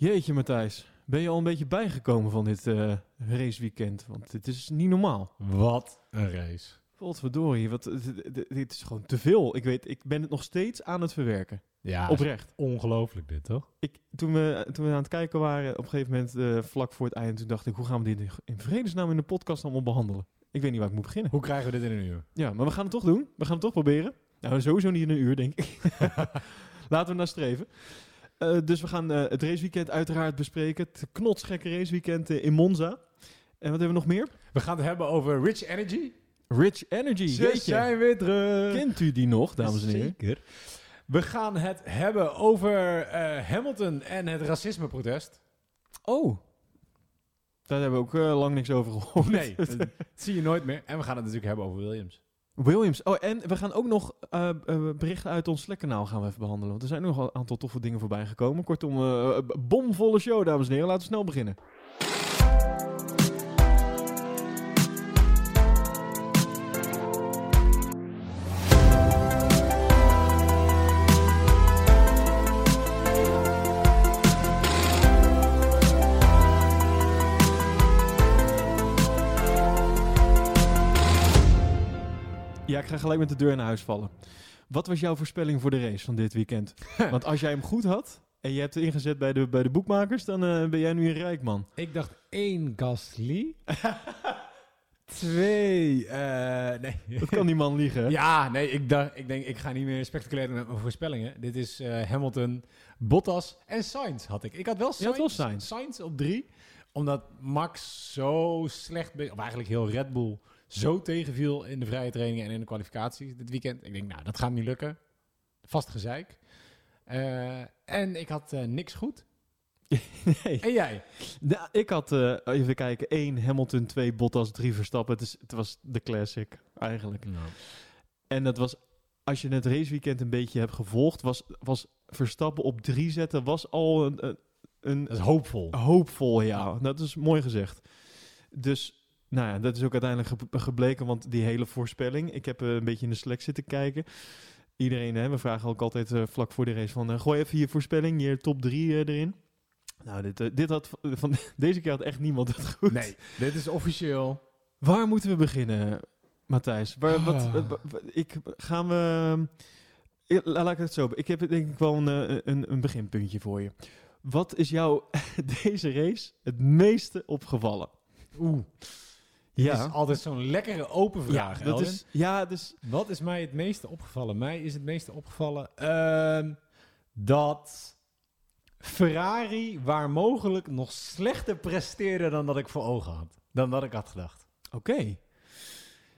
Jeetje Matthijs, ben je al een beetje bijgekomen van dit eh, raceweekend? Want dit is niet normaal. Wat een race. Godverdorie, wat, dit- is gewoon te veel. Ik weet, ik ben het nog steeds aan het verwerken. Ja, Oprecht. ongelooflijk dit, toch? Ik, toen, we, toen we aan het kijken waren, op een gegeven moment eh, vlak voor het eind, toen dacht ik, hoe gaan we dit in- in vredesnaam in de podcast allemaal behandelen? Ik weet niet waar ik moet beginnen. Hoe krijgen we dit in een uur? Ja, maar we gaan het toch doen. We gaan het toch proberen. Nou, sowieso niet in een uur, denk ik. Laten we naar streven. Eh, dus we gaan eh, het raceweekend uiteraard bespreken. Het knotsgekke raceweekend eh, in Monza. En wat hebben we nog meer? We gaan het hebben over Rich Energy. Rich Energy. Ze Jeetje. zijn weer terug. Kent u die nog, dames en heren? Zeker. We gaan het hebben over Hamilton en het racismeprotest. Oh. Daar hebben we ook lang niks over gehoord. Nee, dat zie je nooit meer. En we gaan het natuurlijk hebben over Williams. Williams. Oh, en we gaan ook nog eh, eh, berichten uit ons Slack-kanaal gaan we even behandelen. Want er zijn nog een aantal toffe dingen voorbij gekomen. Kortom, eh, bomvolle show, dames en heren. Laten we snel beginnen. Ga gelijk met de deur naar huis vallen. Wat was jouw voorspelling voor de race van dit weekend? Want als jij hem goed had en je hebt ingezet bij de, bij de boekmakers, dan eh, ben jij nu een rijk man. Ik dacht één Gasly. Twee. eh, nee. Dat kan die man liegen. Ja, nee, ik, dacht, ik denk, ik ga niet meer spectaculair doen met mijn voorspellingen. Dit is eh, Hamilton, Bottas en Sainz had ik. Ik had wel Sainz, wel Sainz. Sainz op drie, omdat Max zo slecht, of eigenlijk heel Red Bull, zo tegenviel in de vrije trainingen en in de kwalificaties dit weekend. Ik denk, nou, dat gaat niet lukken. Vast gezeik. Eh, en ik had eh, niks goed. Nee. En jij? Nou, ik had, eh, even kijken, 1 Hamilton, 2 Bottas, 3 Verstappen. Het, is, het was de classic, eigenlijk. En dat was, als je het raceweekend een beetje hebt gevolgd, was, was Verstappen op 3 zetten, was al een, een, een Dat is hoopvol. hoopvol, ja. Dat is mooi gezegd. Dus, nou ja, dat is ook uiteindelijk ge- gebleken, want die hele voorspelling, ik heb eh, een beetje in de Slack zitten kijken. Iedereen, hè, we vragen ook altijd eh, vlak voor de race van, eh, gooi even je voorspelling, je top 3 erin. Nou, dit, dit had, van, deze keer had echt niemand het goed. Nee, dit is officieel. Waar moeten we beginnen, Matthijs? Waar, wat, Ah. wat- wat- ik, gaan we... ik- la- laat ik het zo... Ik heb denk ik wel een, een, een beginpuntje voor je. Wat is jou deze race het meeste opgevallen? Oeh. Ja, is altijd zo'n lekkere open vraag. ja, dat is, ja, dus... Wat is mij het meeste opgevallen? Mij is het meeste opgevallen ehm, dat Ferrari waar mogelijk nog slechter presteerde dan dat ik voor ogen had. Dan dat ik had gedacht. Oké.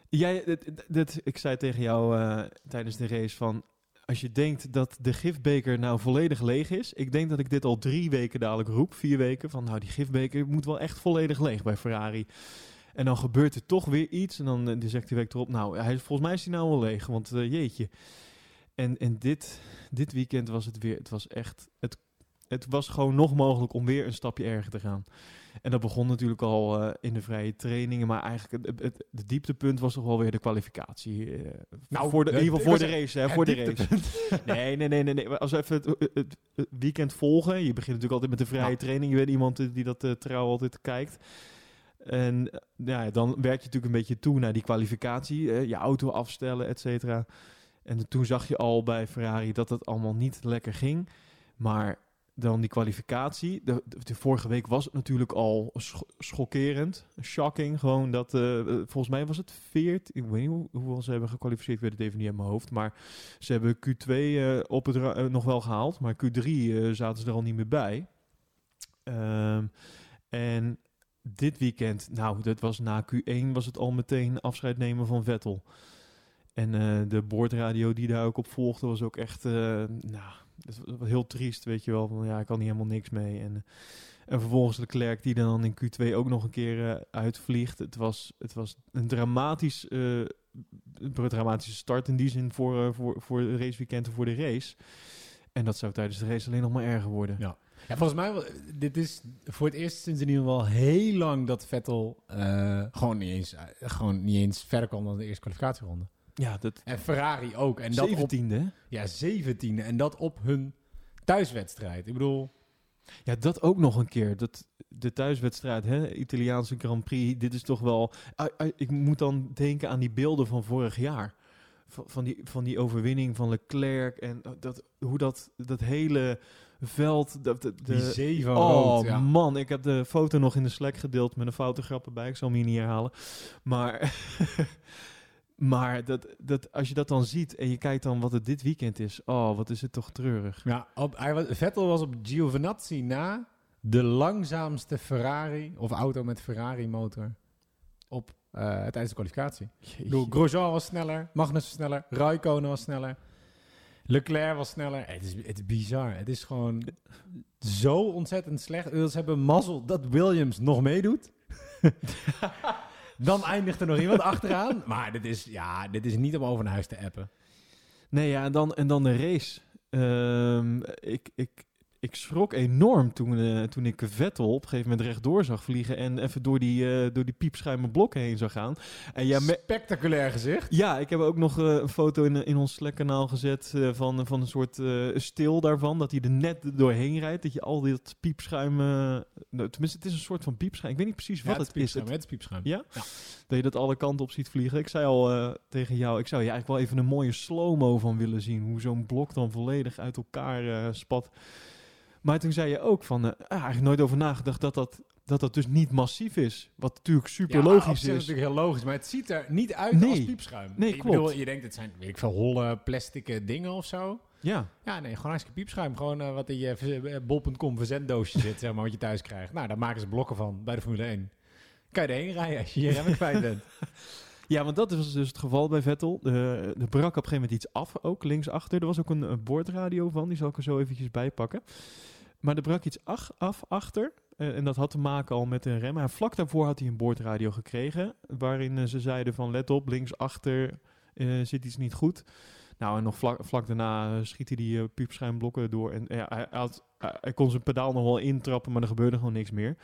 Jij, dit, dit- dit- ik zei tegen jou eh, tijdens de race van... Als je denkt dat de gifbeker nou volledig leeg is... Ik denk dat ik dit al drie weken dadelijk roep, vier weken... van nou, die gifbeker moet wel echt volledig leeg bij Ferrari. En dan gebeurt er toch weer iets. En dan eh, zegt die week erop... Nou, hij, volgens mij is hij nou wel leeg, want eh, jeetje. En, en dit, dit weekend was het weer... Het was echt... Het, het was gewoon nog mogelijk om weer een stapje erger te gaan. En dat begon natuurlijk al eh, in de vrije trainingen, maar eigenlijk het, het, het dieptepunt was toch wel weer de kwalificatie. Nou, voor de, in ieder geval voor de race, hè, voor de race. Nee, nee, nee, nee, nee. Als we even het, het, weekend volgen, je begint natuurlijk altijd met de vrije Ja. training. Je bent iemand die dat trouw altijd kijkt. En eh, ja, dan werk je natuurlijk een beetje toe naar die kwalificatie, je auto afstellen, et cetera. En toen zag je al bij Ferrari dat het allemaal niet lekker ging. Maar dan die kwalificatie. De, vorige week was het natuurlijk al sch- schokkerend. Shocking. Gewoon dat. eh, eh, volgens mij was het 14. Ik weet niet hoe, hoeveel ze hebben gekwalificeerd. Ik weet het even niet uit mijn hoofd. Maar ze hebben Q2 eh, op het nog wel gehaald. Maar Q3 eh, zaten ze er al niet meer bij. Ehm, en dit weekend, nou, dat was na Q1 was het al meteen afscheid nemen van Vettel. En eh, de boordradio die daar ook op volgde was ook echt, eh, nou, heel triest, weet je wel. Van, ja, ik kan hier helemaal niks mee. En, en vervolgens Leclerc die dan in Q2 ook nog een keer eh, uitvliegt. Het was, het was een dramatisch, een dramatische start in die zin voor, voor, voor het raceweekend en voor de race. En dat zou tijdens de race alleen nog maar erger worden. Ja. Ja, volgens mij, dit is voor het eerst sinds in ieder geval heel lang dat Vettel eh, gewoon, niet eens, eh, gewoon niet eens verder kwam dan de eerste kwalificatieronde. Ja, dat En Ferrari ook. En dat op, 17e. hè? ja, zeventiende. En dat op hun thuiswedstrijd. Ik bedoel, Ja, dat ook nog een keer. Dat, de thuiswedstrijd, hè, Italiaanse Grand Prix, dit is toch wel... Ah, ah, ik moet dan denken aan die beelden van vorig jaar. Van, van, die, van die overwinning van Leclerc en dat, hoe dat, dat hele veld... Dat, de, Die zee van oh rood, ja. man, ik heb de foto nog in de Slack gedeeld met een foute grap erbij. Ik zal hem hier niet herhalen. Maar, maar dat, dat, als je dat dan ziet en je kijkt dan wat het dit weekend is... Oh, wat is het toch treurig. Ja, op, hij was, Vettel was op Giovinazzi na de langzaamste Ferrari of auto met Ferrari motor op eh, tijdens de kwalificatie. Ik bedoel, Grosjean was sneller, Magnus was sneller, Raikkonen was sneller, Leclerc was sneller. Het is, het is bizar. Het is gewoon zo ontzettend slecht. Ze hebben mazzel dat Williams nog meedoet. Dan eindigt er nog iemand achteraan. Maar dit is, ja, dit is niet om over naar huis te appen. Nee, ja, en dan, en dan de race. Ehm, ik, ik, ik schrok enorm toen, eh, toen ik Vettel op een gegeven moment rechtdoor zag vliegen en even door die, eh, door die piepschuime blokken heen zag gaan. En ja, Spectaculair gezicht. ja, ik heb ook nog eh, een foto in, in ons Slack-kanaal gezet van, van een soort stil daarvan, dat hij er net doorheen rijdt, dat je al dit piepschuim, nou, tenminste het is een soort van piepschuim, ik weet niet precies wat het, is. piepschuim, Het- piepschuim. ja? Ja. Dat je dat alle kanten op ziet vliegen. Ik zei al tegen jou, ik zou je eigenlijk wel even een mooie slow-mo van willen zien. Hoe zo'n blok dan volledig uit elkaar spat. Maar toen zei je ook van, ah, eigenlijk nooit over nagedacht dat dat, dat dat dus niet massief is. Wat natuurlijk super Ja, logisch zich is. natuurlijk heel logisch, maar het ziet er niet uit Nee. als piepschuim. Nee, ik klopt. Bedoel, je denkt, het zijn, weet ik veel, holle plastic eh, dingen of zo. Ja, Ja, nee, gewoon hartstikke piepschuim. Gewoon eh, wat in je bol.com verzenddoosje zit, zeg maar, wat je thuis krijgt. Nou, daar maken ze blokken van bij de Formule 1. Kan je erheen rijden als je je remmen kwijt bent. Ja, want dat was dus het geval bij Vettel. De brak op een gegeven moment iets af, ook linksachter. Er was ook een, eh, boordradio van, die zal ik er zo eventjes bij pakken. Maar er brak iets af achter. eh, en dat had te maken al met een rem. Vlak daarvoor had hij een boordradio gekregen. Waarin eh, ze zeiden van let op, linksachter eh zit iets niet goed. Nou, en nog vlak, vlak daarna schiet hij die piepschuimblokken door. En hij, had, hij- hij kon zijn pedaal nog wel intrappen, maar er gebeurde gewoon niks meer.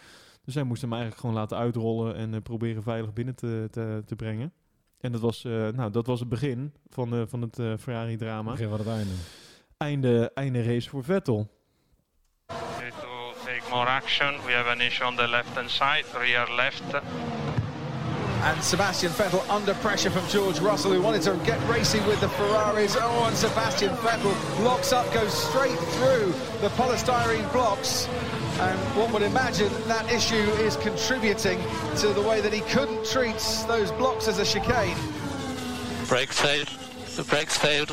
Dus hij moest hem eigenlijk gewoon laten uitrollen en eh, proberen veilig binnen te, te, te brengen. En dat was, eh, nou, dat was het begin van, eh, van het eh, Ferrari-drama. Begin van het einde. Einde, einde race voor Vettel. Okay, to take more action, we have an issue on the left hand side, rear left. And Sebastian Vettel under pressure from George Russell, who wanted to get racing with the Ferraris. Oh, and Sebastian Vettel locks up, goes straight through the polystyrene blocks. And one would imagine that issue is contributing to the way that he couldn't treat those blocks as a chicane. Brakes failed. The brakes failed.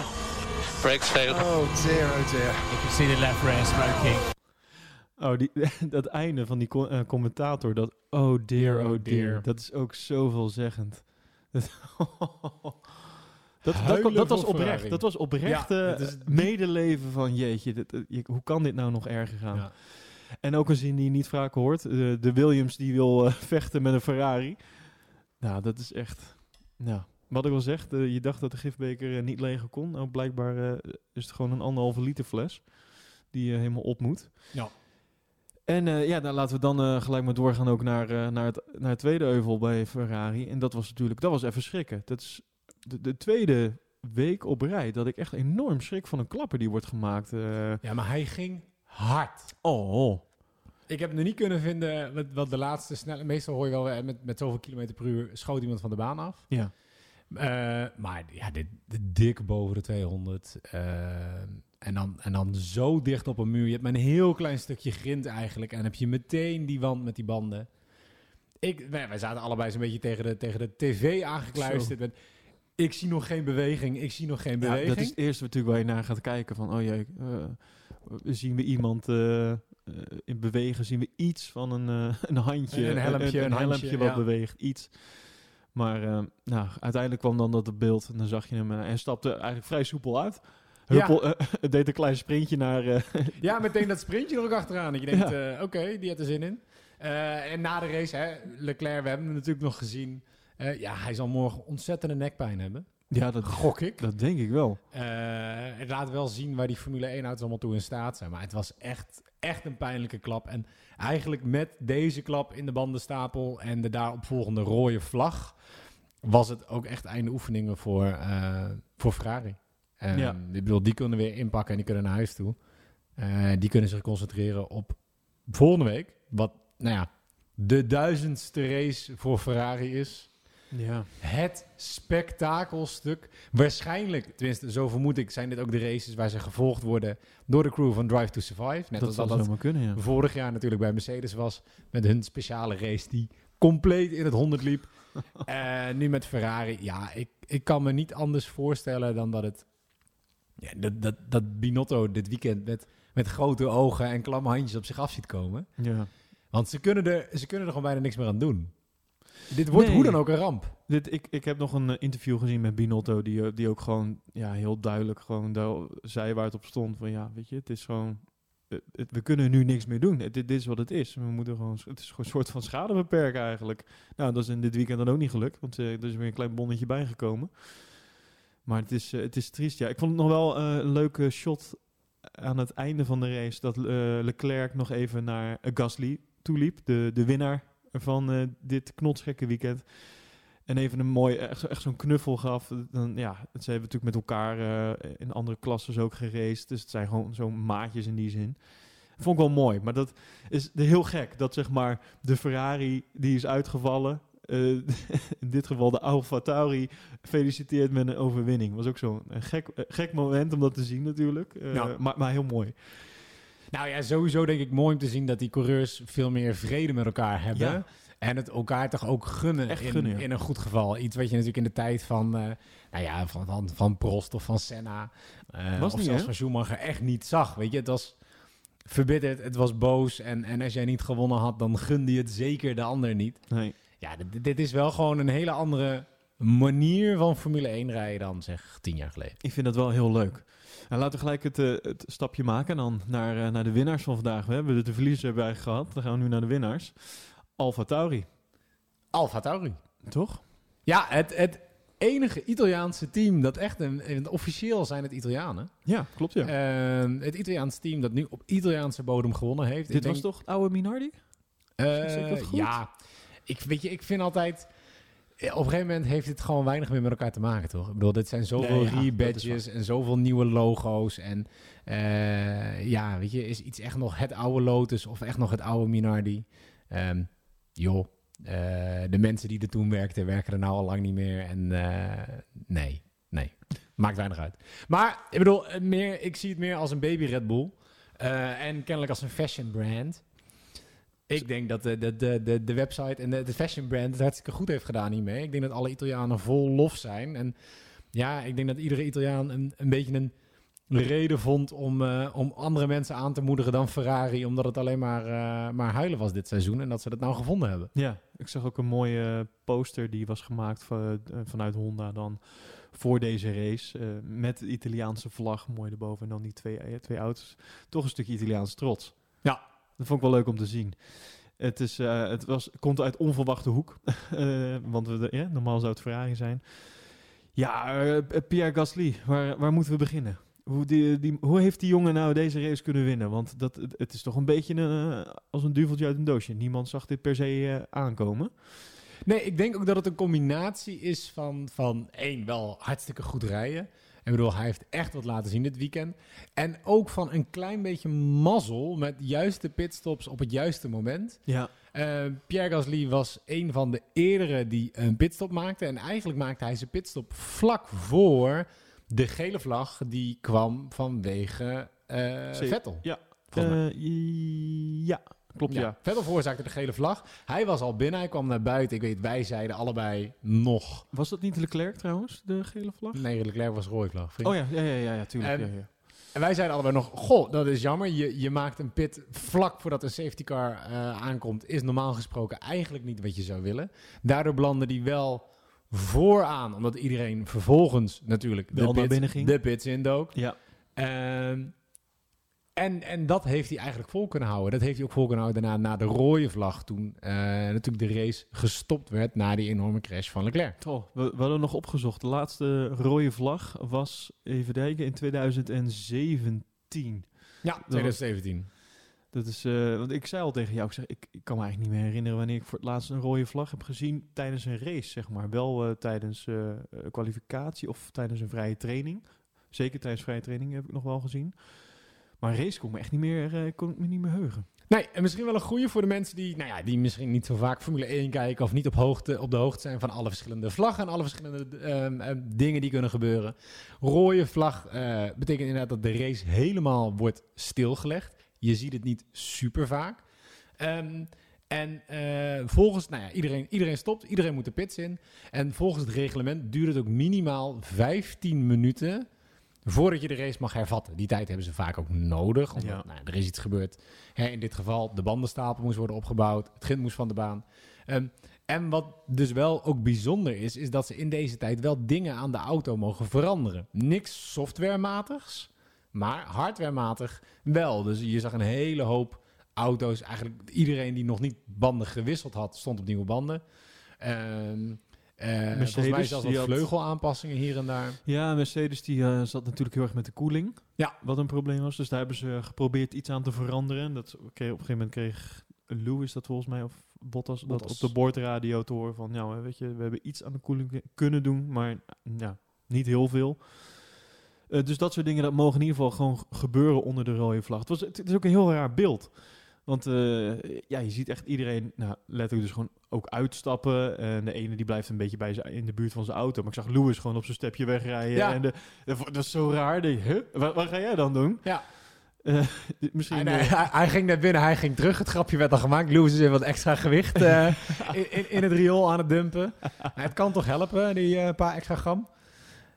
Brakes failed. Oh dear, oh dear. You can see the left rear smoking. Oh, die, dat einde van die eh, commentator, dat oh dear, oh dear, dat is ook zoveelzeggend. Dat, dat, dat, dat was oprecht. Dat was oprecht Ja, eh, is medeleven van jeetje, dit, eh, je- hoe kan dit nou nog erger gaan? Ja. En ook een zin die je niet vaak hoort. de Williams die wil vechten met een Ferrari. Nou, dat is echt... Nou, wat ik al zeg, je dacht dat de gifbeker niet legen kon. Nou, blijkbaar is het gewoon een anderhalve liter fles die eh, helemaal op moet. Ja. En eh, ja, dan laten we dan eh, gelijk maar doorgaan ook naar, eh, naar, het, naar het tweede euvel bij Ferrari. En dat was natuurlijk, dat was even schrikken. Dat is de, de tweede week op rij dat ik echt enorm schrik van een klapper die wordt gemaakt. ja, maar hij ging hard. oh, Ik heb nu niet kunnen vinden wat, wat de laatste snelle... Meestal hoor je wel met, met zoveel kilometer per uur schoot iemand van de baan af. ja. Maar ja, dit, dit dik boven de 200. En, dan, en dan zo dicht op een muur. Je hebt maar een heel klein stukje grind eigenlijk. En heb je meteen die wand met die banden. Ik, wij, wij zaten allebei zo'n beetje tegen de, tegen de tv aangekluisterd. Ik zie nog geen beweging, ik zie nog geen Ja, beweging. dat is het eerste natuurlijk waar je naar gaat kijken. Van, oh jee, eh, zien we iemand eh, eh, in bewegen? Zien we iets van een, een handje? Een helmpje, een, een helmpje handje, wat ja. beweegt, iets. Maar nou, uiteindelijk kwam dan dat beeld en dan zag je hem. hij stapte eigenlijk vrij soepel uit. Ja. Eh, deed een klein sprintje naar... eh, Ja, meteen dat sprintje er ook achteraan. Dat je denkt, eh, oké, die had er zin in. En na de race, hè, Leclerc, we hebben hem natuurlijk nog gezien. Ja, hij zal morgen ontzettende nekpijn hebben. ja, dat, Gok ik. dat denk ik wel. Het laat wel zien waar die Formule 1 auto's allemaal toe in staat zijn. Maar het was echt, echt een pijnlijke klap. En eigenlijk met deze klap in de bandenstapel en de daaropvolgende rode vlag... was het ook echt einde oefeningen voor, eh, voor Ferrari. Eh, Ja. Ik bedoel, die kunnen weer inpakken en die kunnen naar huis toe. Eh, die kunnen zich concentreren op volgende week, wat, nou ja, de duizendste race voor Ferrari is. Ja. Het spektakelstuk. Waarschijnlijk, tenminste, zo vermoed ik, zijn dit ook de races waar ze gevolgd worden door de crew van Drive to Survive. Net dat als dat, dat kunnen, ja. vorig jaar natuurlijk bij Mercedes was. Met hun speciale race die compleet in het 100 liep. En nu met Ferrari. Ja, ik, ik kan me niet anders voorstellen dan dat het... Ja, dat, dat, dat Binotto dit weekend met, met grote ogen en klamme handjes op zich af ziet komen. ja. Want ze kunnen, er, ze kunnen er gewoon bijna niks meer aan doen. Dit wordt Nee. hoe dan ook een ramp. Dit, ik, ik heb nog een eh, interview gezien met Binotto, die, eh, die ook gewoon ja, heel duidelijk gewoon daar zei waar het op stond. Van ja, weet je, het is gewoon, eh, het- we kunnen nu niks meer doen. Dit, dit is wat het is. We moeten gewoon, het is gewoon een soort van schade beperken eigenlijk. Nou, dat is in dit weekend dan ook niet gelukt, want er is weer een klein bonnetje bijgekomen. Maar het is, eh, het is triest, ja. Ik vond het nog wel eh, een leuke shot aan het einde van de race, dat eh, Leclerc nog even naar Gasly toeliep, de, de winnaar van dit knotsgekke weekend. En even een mooi, echt, echt zo'n knuffel gaf. Dan, ja, ze hebben natuurlijk met elkaar in andere klasses ook geraced. Dus het zijn gewoon zo'n maatjes in die zin. Vond ik wel mooi. Maar dat is heel gek. Dat zeg maar de Ferrari die is uitgevallen. Eh, in dit geval de Alfa Tauri feliciteert met een overwinning. Was ook zo'n een gek, eh, gek moment om dat te zien natuurlijk. Eh, Ja. maar, maar heel mooi. Nou ja, sowieso denk ik mooi om te zien dat die coureurs veel meer vrede met elkaar hebben. Ja. En het elkaar toch ook gunnen, Echt in, gunnen, ja. in een goed geval. Iets wat je natuurlijk in de tijd van, eh, nou ja, van, van, van Prost of van Senna... eh, Was of niet, zelfs hè? van Schumacher echt niet zag. Weet je, het was verbitterd, het was boos. En, en als jij niet gewonnen had, dan gunde je het zeker de ander niet. Nee. Ja, dit, dit is wel gewoon een hele andere manier van Formule 1 rijden dan zeg tien jaar geleden. Ik vind dat wel heel leuk. En laten we gelijk het, eh, het stapje maken dan naar, eh, naar de winnaars van vandaag. We hebben de, verliezers wij gehad. Dan gaan we nu naar de winnaars. Alfa Tauri, Alfa Tauri. toch? Ja, het, het enige Italiaanse team dat echt een, officieel zijn het Italianen. Ja, klopt ja. Ehm, het Italiaanse team dat nu op Italiaanse bodem gewonnen heeft. Dit was denk- toch oude Minardi? Goed? Ja, ik, weet je, ik vind altijd... eh, Op een gegeven moment heeft het gewoon weinig meer met elkaar te maken, toch? Ik bedoel, dit zijn zoveel Nee, ja, rebadges en zoveel nieuwe logo's. En eh, ja, weet je, is iets echt nog het oude Lotus of echt nog het oude Minardi? Ehm joh, eh, de mensen die er toen werkten, werken er nou al lang niet meer. En nee, nee, maakt weinig uit. Maar ik bedoel, meer, ik zie het meer als een baby Red Bull. En kennelijk als een fashion brand. Ik denk dat de, de, de, de, website en de, fashion brand het hartstikke goed heeft gedaan hiermee. Ik denk dat alle Italianen vol lof zijn. En ja, ik denk dat iedere Italiaan een, een beetje een reden vond om, eh, om andere mensen aan te moedigen dan Ferrari. Omdat het alleen maar, eh, maar huilen was dit seizoen. En dat ze dat nou gevonden hebben. Ja, ik zag ook een mooie poster die was gemaakt eh, vanuit Honda dan voor deze race. met de Italiaanse vlag mooi erboven en dan die twee, twee auto's. Toch een stukje Italiaans trots. Dat vond ik wel leuk om te zien. Het, is, eh, het was, komt uit onverwachte hoek. Eh, want we, ja, normaal zou het Ferrari zijn. Ja, eh, Pierre Gasly, waar, waar moeten we beginnen? Hoe, die, die, hoe heeft die jongen nou deze race kunnen winnen? Want dat, het, is toch een beetje een, als een duveltje uit een doosje. Niemand zag dit per se aankomen. Nee, ik denk ook dat het een combinatie is van, van één, wel hartstikke goed rijden. Ik bedoel, hij heeft echt wat laten zien dit weekend. En ook van een klein beetje mazzel met juiste pitstops op het juiste moment. Ja, Eh, Pierre Gasly was een van de eerdere die een pitstop maakte. En eigenlijk maakte hij zijn pitstop vlak voor de gele vlag die kwam vanwege Zeker. Vettel. Ja. Eh, ja, klopt ja. Vettel veroorzaakte de gele vlag. Hij was al binnen, hij kwam naar buiten. Ik weet, wij zeiden allebei nog. Was dat niet Leclerc trouwens, de gele vlag? Nee, Leclerc was rode vlag. vriend. Oh ja, ja, ja, ja, ja tuurlijk. En- ja, ja. En wij zeiden allebei nog, goh, dat is jammer. Je, je maakt een pit vlak voordat een safety car eh, aankomt. Is normaal gesproken eigenlijk niet wat je zou willen. Daardoor belandde die wel vooraan. Omdat iedereen vervolgens natuurlijk Wel de, binnen ging. de pits indook. Ja, Ehm, en, en dat heeft hij eigenlijk vol kunnen houden. Dat heeft hij ook vol kunnen houden daarna na de rode vlag. Toen eh, natuurlijk de race gestopt werd na die enorme crash van Leclerc. toch. We, we hadden nog opgezocht. De laatste rode vlag was, even kijken, in 2017. Ja, 2017. Dat is, eh, want ik zei al tegen jou, ik, zeg, ik, ik kan me eigenlijk niet meer herinneren wanneer ik voor het laatst een rode vlag heb gezien tijdens een race, zeg maar. Wel eh, tijdens eh, kwalificatie of tijdens een vrije training. Zeker tijdens vrije training heb ik nog wel gezien. Maar race kon ik me echt niet meer, eh, kon me niet meer heugen. Nee, en misschien wel een goede voor de mensen die, nou ja, die misschien niet zo vaak Formule 1 kijken of niet op, hoogte, op de hoogte zijn van alle verschillende vlaggen en alle verschillende ehm, ehm, dingen die kunnen gebeuren. Rode vlag eh, betekent inderdaad dat de race helemaal wordt stilgelegd. Je ziet het niet super vaak. Ehm, en eh, volgens, nou ja, iedereen, iedereen stopt, iedereen moet de pits in. En volgens het reglement duurt het ook minimaal 15 minuten voordat je de race mag hervatten. Die tijd hebben ze vaak ook nodig, omdat Ja. nou, er is iets gebeurd. Hè, in dit geval, de bandenstapel moest worden opgebouwd, het grind moest van de baan. Ehm, en wat dus wel ook bijzonder is, is dat ze in deze tijd wel dingen aan de auto mogen veranderen. Niks softwarematigs, maar hardwarematig wel. Dus je zag een hele hoop auto's. Eigenlijk iedereen die nog niet banden gewisseld had, stond op nieuwe banden. Ehm eh, volgens mij Mercedes, zelfs wat had- vleugelaanpassingen hier en daar. Ja, Mercedes die eh, zat natuurlijk heel erg met de koeling. Ja. Wat een probleem was. Dus daar hebben ze geprobeerd iets aan te veranderen. Dat kreeg, op een gegeven moment kreeg Lewis dat volgens mij, of Bottas, dat op de boordradio te horen van, ja, weet je, we hebben iets aan de koeling kunnen doen, maar ja, niet heel veel. Eh, dus dat soort dingen, dat mogen in ieder geval gewoon gebeuren onder de rode vlag. Het, was, het, het is ook een heel raar beeld. Want eh, ja, je ziet echt iedereen nou, letterlijk dus gewoon ook uitstappen. En de ene die blijft een beetje bij zijn, in de buurt van zijn auto. Maar ik zag Lewis gewoon op zijn stepje wegrijden. Ja. En de, dat was- zo raar. Huh? wat, wat ga jij dan doen? Ja. Eh, misschien... Hij, eh, hij, hij ging naar binnen, hij ging terug. Het grapje werd al gemaakt. Lewis is even wat extra gewicht eh, in, in, in het riool aan het dumpen. Het kan toch helpen, die eh, paar extra gram.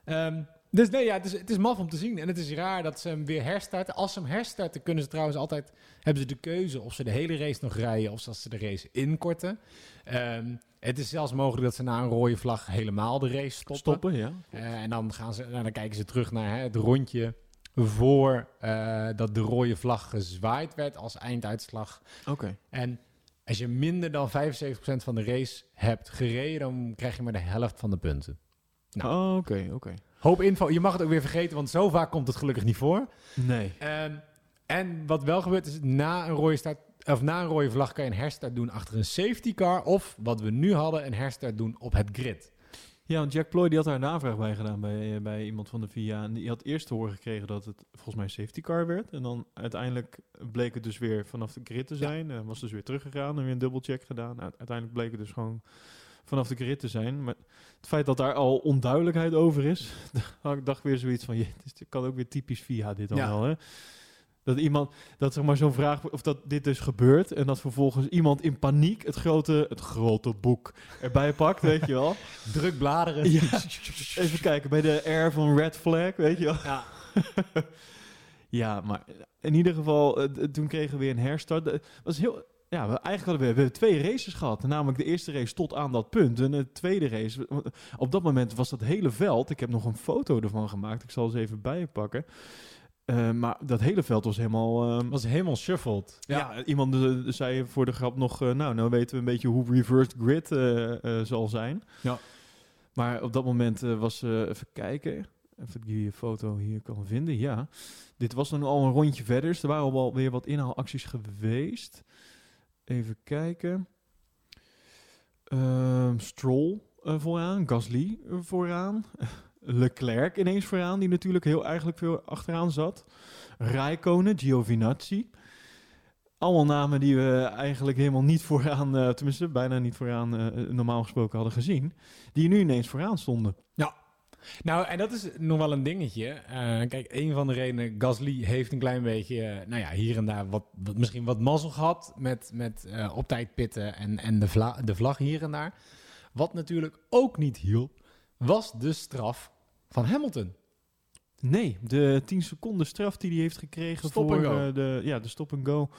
Ehm, dus nee, ja, het is, het is maf om te zien. En het is raar dat ze hem weer herstarten. Als ze hem herstarten, kunnen ze trouwens altijd... hebben ze de keuze of ze de hele race nog rijden... of als ze de race inkorten. Ehm, het is zelfs mogelijk dat ze na een rode vlag... helemaal de race stoppen. stoppen, ja. Eh, en dan, gaan ze, nou, dan kijken ze terug naar hè, het rondje voor eh, dat de rode vlag gezwaaid werd als einduitslag. Oké. En als je minder dan 75% van de race hebt gereden, dan krijg je maar de helft van de punten. Nou. Oh, Oké, oké. Hoop info. Je mag het ook weer vergeten, want zo vaak komt het gelukkig niet voor. Nee. Ehm, en wat wel gebeurt is, na een rode start, of na een rode vlag kan je een herstart doen achter een safety car. Of wat we nu hadden, een herstart doen op het grid. Ja, want Jack Ploy die had daar een navraag bij gedaan bij, eh, bij iemand van de VIA. En die had eerst te horen gekregen dat het volgens mij een safety car werd. En dan uiteindelijk bleek het dus weer vanaf de grid te zijn. En was dus weer teruggegaan en weer een dubbelcheck gedaan. Uiteindelijk bleek het dus gewoon vanaf de grid te zijn. Maar het feit dat daar al onduidelijkheid over is, ik dacht weer zoiets van, je, het kan ook weer typisch VIA dit dan Ja. wel, hè? Dat iemand, dat zeg maar zo'n vraag, of dat dit dus gebeurt en dat vervolgens iemand in paniek het grote, het grote boek erbij pakt, weet je wel. Druk bladeren. Ja, even kijken bij de R van Red Flag, weet je wel. Ja. ja, maar in ieder geval, eh, toen kregen we weer een herstart. Het was heel, ja, we, eigenlijk hadden we, we hebben twee races gehad. Namelijk de eerste race tot aan dat punt. En de tweede race, want op dat moment was dat hele veld, ik heb nog een foto ervan gemaakt, ik zal ze even bijpakken. Eh, maar dat hele veld was helemaal... ehm, was helemaal shuffled. ja, iemand eh, zei voor de grap nog, eh, nou, nou weten we een beetje hoe reversed grid eh, eh, zal zijn. Ja. Maar op dat moment eh, was, eh, even kijken, even die je foto hier kan vinden, ja. Dit was dan al een rondje verder, dus er waren al wel weer wat inhaalacties geweest. Even kijken. Ehm, Stroll eh, vooraan, Gasly eh, vooraan. Leclerc ineens vooraan, die natuurlijk heel eigenlijk veel achteraan zat. Raikkonen, Giovinazzi. Allemaal namen die we eigenlijk helemaal niet vooraan, eh, tenminste bijna niet vooraan normaal gesproken hadden gezien. Die nu ineens vooraan stonden. Nou, en dat is nog wel een dingetje. Eh, kijk, een van de redenen, Gasly heeft een klein beetje, eh, nou ja, hier en daar wat, wat, misschien wat mazzel gehad met, met eh, op tijd pitten en, en de, vla, de vlag hier en daar. Wat natuurlijk ook niet hielp, was de straf van Hamilton. Nee, de 10 seconden straf die hij heeft gekregen Stop voor de, ja, de stop and go.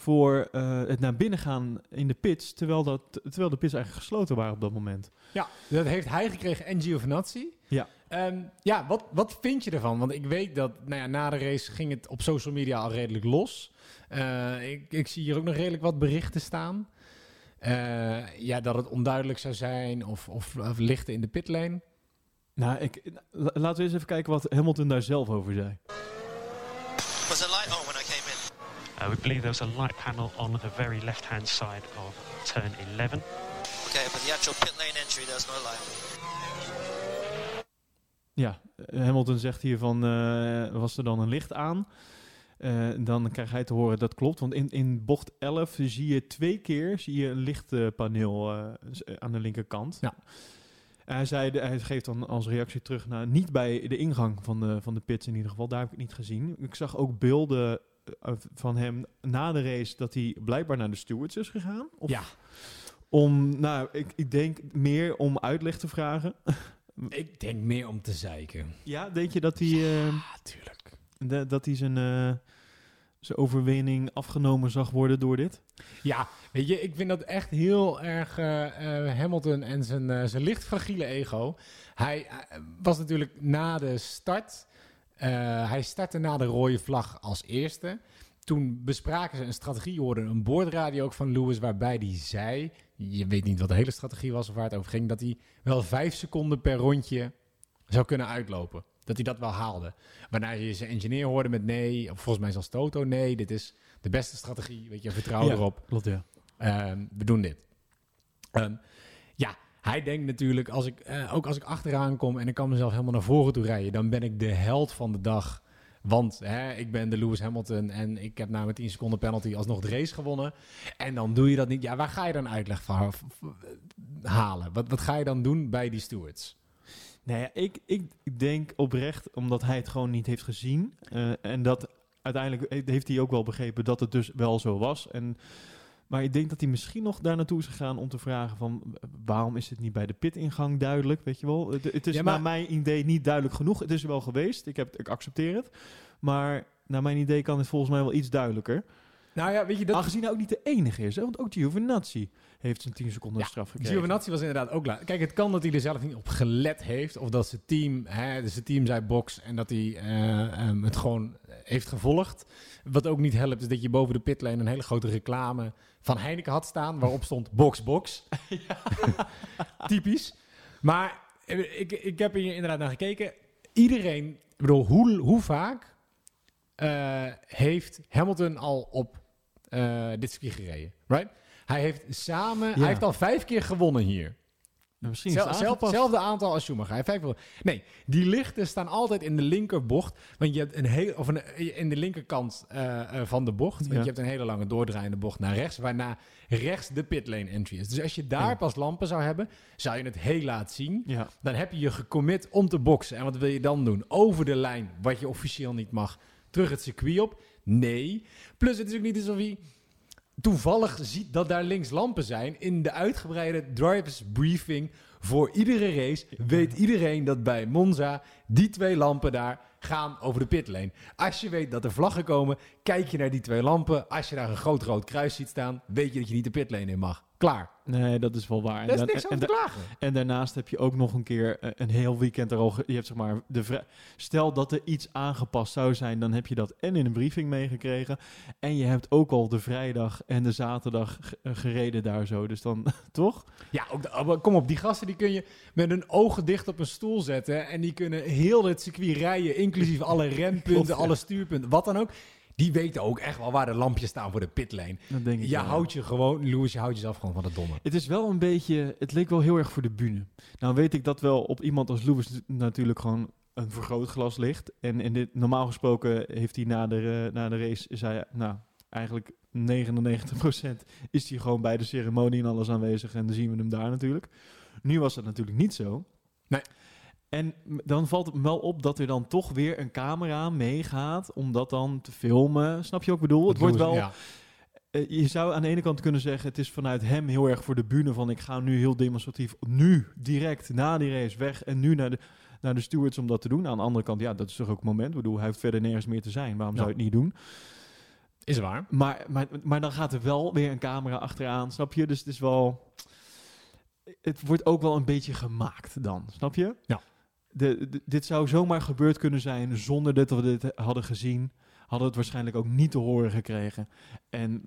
Voor eh, het naar binnen gaan in de pits, terwijl, dat, terwijl de pits eigenlijk gesloten waren op dat moment. Ja, dat heeft hij gekregen en Giovinazzi. Ja. Ehm, ja, wat, wat vind je ervan? Want ik weet dat nou ja, na de race ging het op social media al redelijk los. Eh, ik, ik zie hier ook nog redelijk wat berichten staan. Eh, ja, dat het onduidelijk zou zijn of, of, of lichten in de pitlane. Nou, ik, la- laten we eens even kijken wat Hamilton daar zelf over zei. Was a light on when I came in. Uh, we believe there was a light panel on the very left-hand side of turn 11. Okay, but the actual pit lane entry, there's no light. Ja, eh, Hamilton zegt hier van, eh, was er dan een licht aan? Eh, dan krijg hij te horen dat klopt. Want in, in bocht 11 zie je twee keer zie je een lichtpaneel aan de linkerkant. Ja. Hij, zei, hij geeft dan als reactie terug naar niet bij de ingang van de, van de pits in ieder geval. Daar heb ik het niet gezien. Ik zag ook beelden van hem na de race dat hij blijkbaar naar de stewards is gegaan. Of Ja. Om, nou, ik, ik denk meer om uitleg te vragen. Ik denk meer om te zeiken. ja, denk je dat hij, eh, Natuurlijk. de- dat hij zijn, eh, zijn overwinning afgenomen zag worden door dit? Ja, weet je, ik vind dat echt heel erg eh, eh, Hamilton en zijn, eh, zijn licht fragiele ego. Hij eh, was natuurlijk na de start. Eh, hij startte na de rode vlag als eerste. Toen bespraken ze een strategie. Je hoorde een boordradio ook van Lewis, waarbij hij zei: Je weet niet wat de hele strategie was of waar het over ging. Dat hij wel vijf seconden per rondje zou kunnen uitlopen. Dat hij dat wel haalde. Waarna je zijn engineer hoorde met nee, volgens mij zelfs Toto, nee, dit is de beste strategie. Weet je, vertrouw Ja. erop. Klopt, ja. Ehm, we doen dit. Ehm, hij denkt natuurlijk, als ik, eh, ook als ik achteraan kom en ik kan mezelf helemaal naar voren toe rijden, dan ben ik de held van de dag. Want hè, ik ben de Lewis Hamilton en ik heb na mijn 10 seconden penalty alsnog de race gewonnen. En dan doe je dat niet. Ja, waar ga je dan uitleg van v- halen? Wat, wat ga je dan doen bij die stewards? Nou ja, ik, ik denk oprecht, omdat hij het gewoon niet heeft gezien. eh, en dat uiteindelijk heeft hij ook wel begrepen dat het dus wel zo was. En, maar ik denk dat hij misschien nog daar naartoe is gegaan om te vragen van... waarom is het niet bij de pitingang duidelijk, weet je wel? Het, het is Ja, maar- naar mijn idee niet duidelijk genoeg. Het is er wel geweest, ik, heb, ik accepteer het. Maar naar mijn idee kan het volgens mij wel iets duidelijker. Nou ja, weet je, dat, Aangezien hij ook niet de enige is, hè? want ook Giovinazzi heeft zijn 10 seconden Ja, straf gekregen. Giovinazzi was inderdaad ook laat. Kijk, het kan dat hij er zelf niet op gelet heeft. Of dat zijn team, hè, dus zijn team zei box. En dat hij eh, ehm, het gewoon heeft gevolgd. Wat ook niet helpt, is dat je boven de pitlane een hele grote reclame van Heineken had staan. Waarop stond box, box. Typisch. Maar eh, ik, ik heb hier inderdaad naar gekeken. Iedereen, ik bedoel, hoe, hoe vaak eh, heeft Hamilton al op eh, dit circuit gereden? Right? Hij heeft samen, hij heeft al vijf keer gewonnen hier. Misschien is het hetzelfde aantal als Schumacher. Vijf. Nee, die lichten staan altijd in de linkerbocht. Want je hebt een heel, of een, in de linkerkant eh, eh, van de bocht. Want Ja. je hebt een hele lange doordraaiende bocht naar rechts. Waarna rechts de pitlane entry is. Dus als je daar Ja. pas lampen zou hebben, zou je het heel laat zien. Ja. Dan heb je je gecommit om te boksen. En wat wil je dan doen? Over de lijn, wat je officieel niet mag, terug het circuit op? Nee. Plus, het is ook niet alsof hij toevallig ziet dat daar links lampen zijn. In de uitgebreide drivers briefing voor iedere race weet iedereen dat bij Monza die twee lampen daar gaan over de pitlane. Als je weet dat er vlaggen komen, kijk je naar die twee lampen. Als je daar een groot rood kruis ziet staan, weet je dat je niet de pitlane in mag. Klaar. Nee, dat is wel waar. Daar is En dan- niks en- over te klagen. En daarnaast heb je ook nog een keer eh, een heel weekend er al. Je hebt zeg maar de vrij- Stel dat er iets aangepast zou zijn, dan heb je dat en in een briefing meegekregen. En je hebt ook al de vrijdag en de zaterdag eh, gereden daar zo. Dus dan toch? Ja, ook de- maar kom op, die gasten die kun je met hun ogen dicht op een stoel zetten. En die kunnen heel het circuit rijden, inclusief alle rempunten, alle stuurpunten, wat dan ook. Die weten ook echt wel waar de lampjes staan voor de pitlane. Dat denk ik Je wel. houdt je gewoon, Louis, je houdt jezelf gewoon van de domme. Het is wel een beetje. Het leek wel heel erg voor de bühne. Nou weet ik dat wel op iemand als Lewis natuurlijk gewoon een vergrootglas ligt. En in dit, normaal gesproken heeft hij na de, na de race, zei, nou eigenlijk 99% is hij gewoon bij de ceremonie en alles aanwezig. En dan zien we hem daar natuurlijk. Nu was dat natuurlijk niet zo. Nee. En dan valt het me wel op dat er dan toch weer een camera meegaat om dat dan te filmen. Snap je ik bedoel? Het wordt wel... Ja. Eh, je zou aan de ene kant kunnen zeggen, het is vanuit hem heel erg voor de bühne van ik ga nu heel demonstratief, nu direct na die race weg en nu naar de, naar de stewards om dat te doen. Aan de andere kant, ja, dat is toch ook het moment. Ik bedoel, hij heeft verder nergens meer te zijn. Waarom Ja. zou je het niet doen? Is waar. Maar, maar, maar dan gaat er wel weer een camera achteraan, snap je? Dus het is wel... Het wordt ook wel een beetje gemaakt dan, snap je? Ja. De, de- dit zou zomaar gebeurd kunnen zijn zonder dat we dit hadden gezien. Hadden we het waarschijnlijk ook niet te horen gekregen. En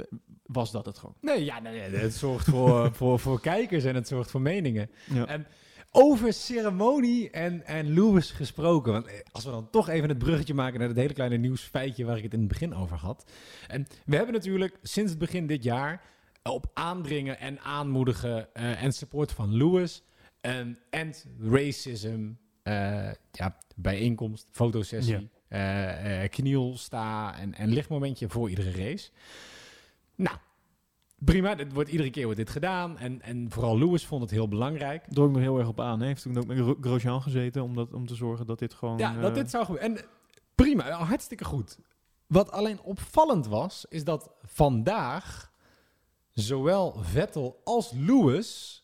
was dat het gewoon. Nee, ja, nee, nee, het zorgt voor, voor, voor kijkers en het zorgt voor meningen. Ja. En over ceremonie en, en Lewis gesproken. Want eh, als we dan toch even het bruggetje maken naar het hele kleine nieuwsfeitje waar ik het in het begin over had. En we hebben natuurlijk sinds het begin dit jaar op aandringen en aanmoedigen eh, en support van Lewis en and racism, eh, ja, bijeenkomst, fotosessie, Ja. eh, eh, kniel, sta en, en lichtmomentje voor iedere race. Nou, prima. Het wordt, iedere keer wordt dit gedaan. En, en vooral Lewis vond het heel belangrijk. Ik nog heel erg op aan. Hij heeft toen ook met Gro- Grosjean gezeten om, dat, om te zorgen dat dit gewoon... Ja, eh, dat dit zou gebeuren. En prima, hartstikke goed. Wat alleen opvallend was, is dat vandaag zowel Vettel als Lewis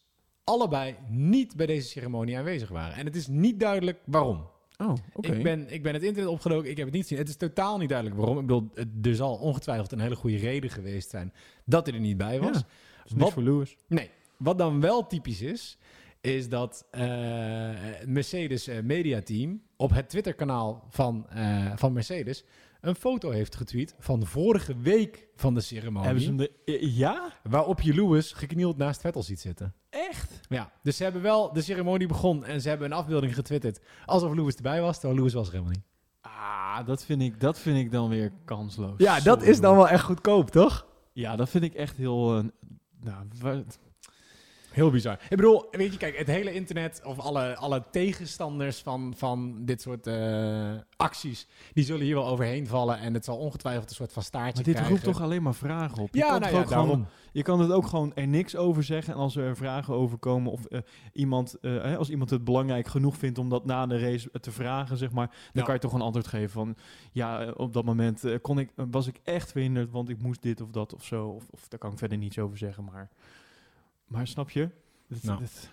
allebei niet bij deze ceremonie aanwezig waren. En het is niet duidelijk waarom. Oh, oké. Ik, ben, ik ben het internet opgedoken, ik heb het niet gezien. Het is totaal niet duidelijk waarom. Ik bedoel, het, er zal ongetwijfeld een hele goede reden geweest zijn dat hij er niet bij was. Ja, niks Wat- voor Lewis. Nee, wat dan wel typisch is, is dat het Mercedes eh, Media Team op het Twitterkanaal van, eh, van Mercedes een foto heeft getweet van vorige week van de ceremonie. Hebben ze hem de... eh, Ja? Waarop je Lewis geknield naast Vettel ziet zitten. Echt? Ja, dus ze hebben wel de ceremonie begon en ze hebben een afbeelding getwitterd alsof Lewis erbij was, terwijl Lewis was er helemaal niet. Ah, dat vind ik, dat vind ik dan weer kansloos. Ja, dat Sorry, is dan wel echt goedkoop, toch? Ja, dat vind ik echt heel... eh, nou, Heel bizar. Ik bedoel, weet je, kijk, het hele internet of alle, alle tegenstanders van, van dit soort eh, acties, die zullen hier wel overheen vallen en het zal ongetwijfeld een soort van staartje maar dit krijgen. roept toch alleen maar vragen op? Je Ja, kan nou ja, gewoon, daarom. je kan het ook gewoon er niks over zeggen. En als er vragen over komen of eh, iemand, eh, als iemand het belangrijk genoeg vindt om dat na de race te vragen, zeg maar, dan Ja. kan je toch een antwoord geven van, ja, op dat moment kon ik, was ik echt verhinderd, want ik moest dit of dat of zo. Of, of daar kan ik verder niets over zeggen, maar, maar snap je? Dit- Nou. dit-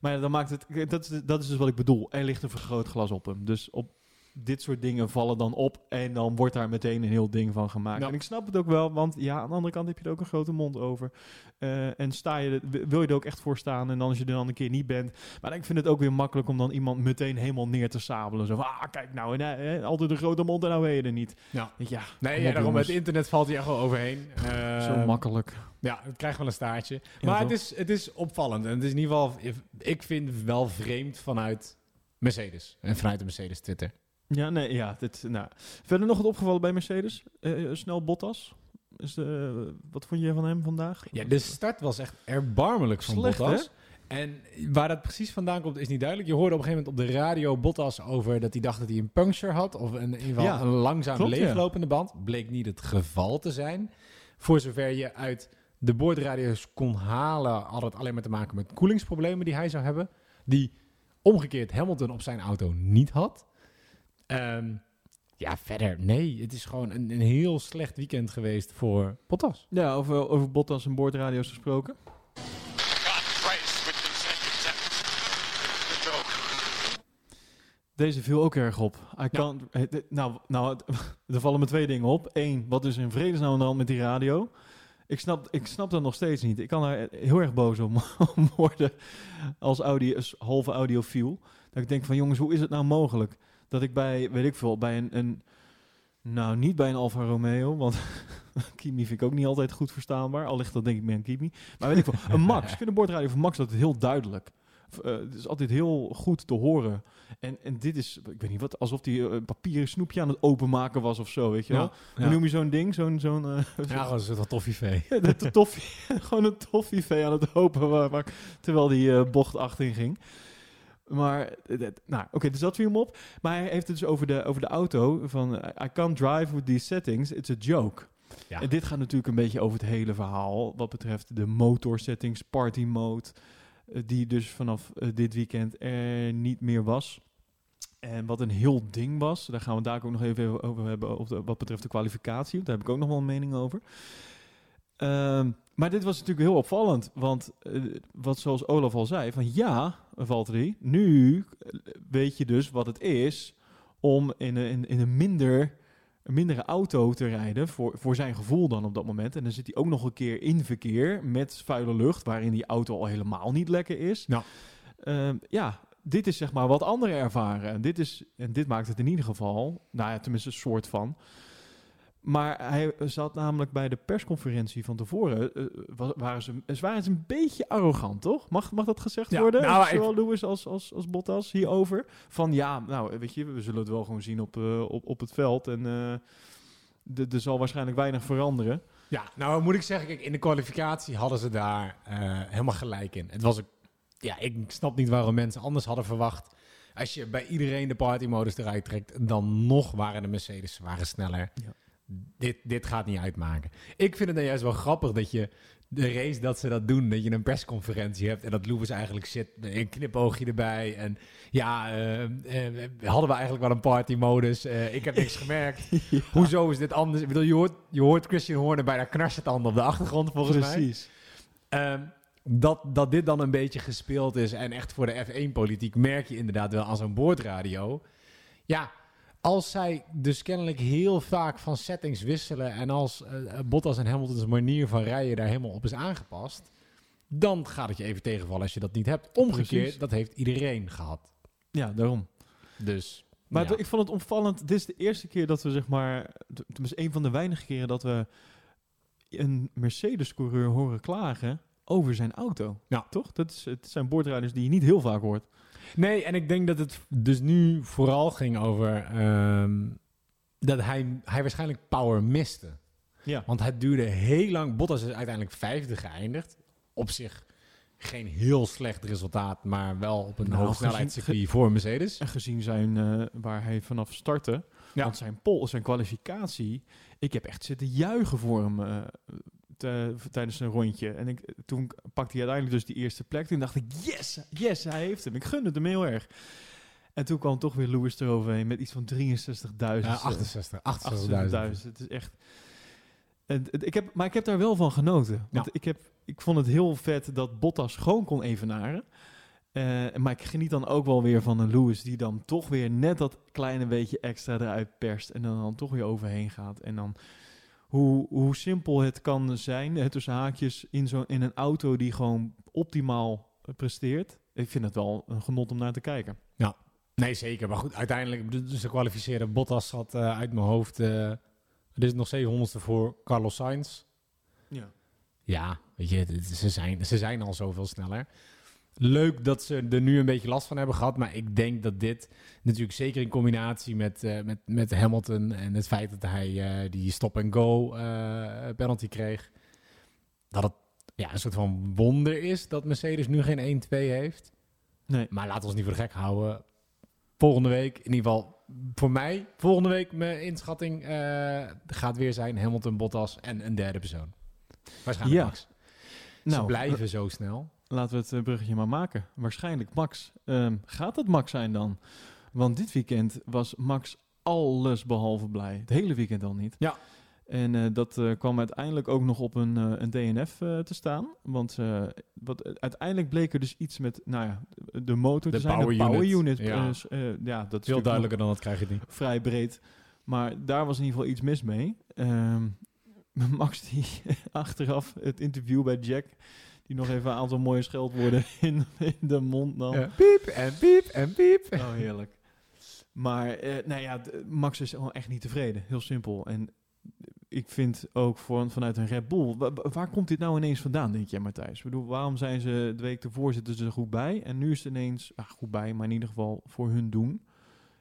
maar ja, dan maakt het, dat is, dat is dus wat ik bedoel. Er ligt een vergrootglas op hem. Dus op dit soort dingen vallen dan op en dan wordt daar meteen een heel ding van gemaakt. Ja. En ik snap het ook wel, want ja, aan de andere kant heb je er ook een grote mond over. Eh, en sta je, wil je er ook echt voor staan en dan als je er dan een keer niet bent. Maar ik vind het ook weer makkelijk om dan iemand meteen helemaal neer te sabelen. Zo van, ah, kijk nou, en, eh, altijd een grote mond en nou weet je er niet. Ja. Ja, Nee, ja, daarom, jongens. het internet valt hier echt wel overheen. Eh, Zo makkelijk. Ja, het krijgt wel een staartje. Maar het is, het is opvallend. En het is in ieder geval, ik vind wel vreemd vanuit Mercedes. En vanuit de Mercedes Twitter. Ja, nee, ja. Dit, nou. Verder nog wat opgevallen bij Mercedes? Eh, eh, snel Bottas. Is de, wat vond je van hem vandaag? Ja, de start was echt erbarmelijk van Slecht, Bottas. En waar dat precies vandaan komt, is niet duidelijk. Je hoorde op een gegeven moment op de radio Bottas over dat hij dacht dat hij een puncture had. Of een, in ieder geval Ja, een langzaam klopt, ja. leeglopende band. Bleek niet het geval te zijn. Voor zover je uit de boordradio's kon halen, had het alleen maar te maken met koelingsproblemen die hij zou hebben. Die omgekeerd Hamilton op zijn auto niet had. Ehm, ja, verder, nee. Het is gewoon een, een heel slecht weekend geweest voor Bottas. Ja, over, over Bottas en boordradio's gesproken. Deze viel ook erg op. I het- nou, nou, het- er vallen me twee dingen op. Eén, wat is in vredesnaam aan de hand met die radio? Ik snap, ik snap dat nog steeds niet. Ik kan daar heel erg boos om, om worden als, audio, als halve audiofiel. Dat ik denk van jongens, hoe is het nou mogelijk? Dat ik bij, weet ik veel, bij een, een nou niet bij een Alfa Romeo, want Kimi vind ik ook niet altijd goed verstaanbaar. Al ligt dat denk ik meer aan Kimi. Maar weet ik veel, een Max. Ik vind de boordradio van Max altijd heel duidelijk. Eh, het is altijd heel goed te horen. En, en dit is, ik weet niet wat, alsof hij een papieren snoepje aan het openmaken was of zo, weet je wel. Hoe noem je zo'n ding? Zo'n, zo'n, eh, Ja, een van toffeevee. ja, de, de toffie, gewoon een toffeevee aan het open wa- wa- terwijl die eh, bocht achterin ging. Maar, eh, nou, oké, dus dat viel hem op. Maar hij heeft het dus over de, over de auto van... I can't drive with these settings, it's a joke. Ja. En dit gaat natuurlijk een beetje over het hele verhaal... wat betreft de motor settings, party mode... eh, die dus vanaf eh, dit weekend er niet meer was. En wat een heel ding was... daar gaan we daar ook nog even over hebben... De, wat betreft de kwalificatie. want Daar heb ik ook nog wel een mening over. Ehm, maar dit was natuurlijk heel opvallend. Want eh, wat zoals Olaf al zei, van ja, Valtteri, nu weet je dus wat het is om in een, in, een minder een mindere auto te rijden, voor, voor zijn gevoel dan op dat moment. En dan zit hij ook nog een keer in verkeer met vuile lucht, waarin die auto al helemaal niet lekker is. Ja. Ehm, ja, dit is zeg maar wat anderen ervaren. En dit, is, en dit maakt het in ieder geval, nou ja, tenminste een soort van. Maar hij zat namelijk bij de persconferentie van tevoren. eh, wa- waren, ze, ze waren ze een beetje arrogant, toch? Mag, mag dat gezegd Ja, worden? nou, Zowel Lewis als, als, als Bottas hierover. Van ja, nou weet je, we zullen het wel gewoon zien op, eh, op, op het veld. En eh, er zal waarschijnlijk weinig veranderen. Ja, nou moet ik zeggen, kijk, in de kwalificatie hadden ze daar eh, helemaal gelijk in. Het was ja, ik snap niet waarom mensen anders hadden verwacht Als je bij iedereen de partymodus eruit trekt, dan nog waren de Mercedes waren sneller. Ja. Dit, dit gaat niet uitmaken. Ik vind het dan juist wel grappig dat je de race dat ze dat doen, dat je een persconferentie hebt en dat Lewis eigenlijk zit met een knipoogje erbij. En ja, eh, hadden we eigenlijk wel een partymodus. Eh, ik heb niks gemerkt. Hoezo is dit anders? Ik bedoel, je hoort, je hoort Christian Horner bijna knarsetanden op de achtergrond volgens mij. Precies. Ehm, dat, dat dit dan een beetje gespeeld is en echt voor de F1-politiek merk je inderdaad wel aan zo'n boordradio. Ja, als zij dus kennelijk heel vaak van settings wisselen en als eh, Bottas en Hamilton's manier van rijden daar helemaal op is aangepast, dan gaat het je even tegenvallen als je dat niet hebt. Omgekeerd, Precies. dat heeft iedereen gehad. Ja, daarom. Dus, Maar ja. ik vond het opvallend. Dit is de eerste keer dat we, zeg maar... Tenminste, een van de weinige keren dat we een Mercedes-coureur horen klagen over zijn auto. Ja. Toch? Dat is, het zijn boordrijders die je niet heel vaak hoort. Nee, en ik denk dat het dus nu vooral ging over ehm, dat hij, hij waarschijnlijk power miste. Ja. Want het duurde heel lang. Bottas is uiteindelijk vijfde geëindigd. Op zich geen heel slecht resultaat, maar wel op een Nou, hoogsnelheidscircuit voor Mercedes. En gezien zijn, eh, waar hij vanaf startte... Ja. Want zijn pol, zijn kwalificatie... Ik heb echt zitten juichen voor hem eh, tijdens een rondje. En ik, toen pakte hij uiteindelijk dus die eerste plek. Toen dacht ik, yes, yes, hij heeft hem. Ik gun het hem heel erg. En toen kwam toch weer Lewis eroverheen met iets van 63.000. Ja, eh, 68, 68.000. 800.000. Het is echt. En, het- ik heb, maar ik heb daar wel van genoten. Want Ja. ik, heb, ik vond het heel vet dat Bottas gewoon kon evenaren. Eh, maar ik geniet dan ook wel weer van een Lewis die dan toch weer net dat kleine beetje extra eruit perst. En dan, dan toch weer overheen gaat. En dan hoe, hoe simpel het kan zijn, hè, tussen haakjes, in, zo, in een auto die gewoon optimaal presteert. Ik vind het wel een genot om naar te kijken. Nee, zeker. Maar goed, uiteindelijk, dus ze kwalificeren. Bottas zat eh, uit mijn hoofd. eh er is nog 700ste voor Carlos Sainz. Ja. Ja, weet je, ze zijn, ze zijn al zoveel sneller. Leuk dat ze er nu een beetje last van hebben gehad. Maar ik denk dat dit natuurlijk zeker in combinatie met, eh, met, met Hamilton... en het feit dat hij eh, die stop-and-go eh, penalty kreeg... dat het ja, een soort van wonder is dat Mercedes nu geen 1-2 heeft. Nee. Maar laten we ons niet voor de gek houden. Volgende week, in ieder geval voor mij... volgende week mijn inschatting gaat weer zijn Hamilton, Bottas en een derde persoon. Waarschijnlijk Ja. Max. Ze Nou, blijven zo snel. Laten we het eh, bruggetje maar maken. Waarschijnlijk Max. Ehm, gaat het Max zijn dan? Want dit weekend was Max alles behalve blij. Het hele weekend al niet. Ja. En eh, dat eh, kwam uiteindelijk ook nog op een, een DNF te staan. Want wat, uiteindelijk bleek er dus iets met nou ja, de motor De te zijn. power de power unit. unit. Ja. ja, dat is Veel duidelijker dan dat krijg je niet. vrij breed. Maar daar was in ieder geval iets mis mee. Ehm, Max die achteraf het interview bij Jack... die nog even een aantal mooie scheldwoorden in, in de mond nam. Ja. Piep en piep en piep. Oh, heerlijk. Maar, eh, nou ja, Max is gewoon echt niet tevreden. Heel simpel. En ik vind ook voor, vanuit een Red Bull... wa- wa- waar komt dit nou ineens vandaan, denk jij, Matthijs? Ik bedoel, waarom zijn ze de week ervoor zitten ze er goed bij? En nu is het ineens... Ah, goed bij, maar in ieder geval voor hun doen.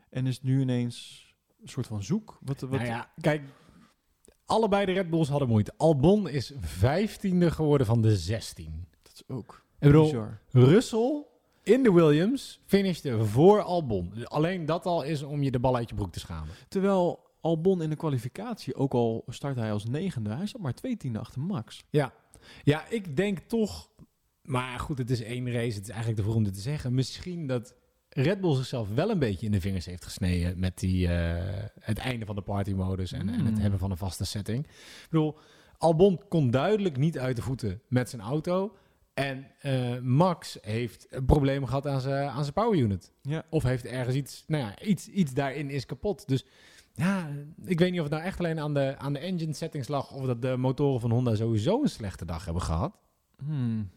En is het nu ineens een soort van zoek? Wat, wat, Nou ja, kijk. Allebei de Red Bulls hadden moeite. Albon is vijftiende geworden van de 16. Dat is ook Ik bedoel, bizar. Russell in de Williams finishte voor Albon. Alleen dat al is om je de bal uit je broek te schamen. Terwijl Albon in de kwalificatie, ook al start hij als negende... hij zat maar twee tienden achter Max. Ja. ja, ik denk toch... Maar goed, het is één race. Het is eigenlijk te vroeg om dit te zeggen. Misschien dat Red Bull zichzelf wel een beetje in de vingers heeft gesneden... met die, eh, het einde van de partymodus en, en het Mm. hebben van een vaste setting. Ik bedoel, Albon kon duidelijk niet uit de voeten met zijn auto... En eh, Max heeft een probleem gehad aan zijn, aan zijn power unit. Ja. Of heeft ergens iets, nou ja, iets, iets daarin is kapot. Dus ja, ik weet niet of het nou echt alleen aan de, aan de engine settings lag. Of dat de motoren van Honda sowieso een slechte dag hebben gehad. Hmm.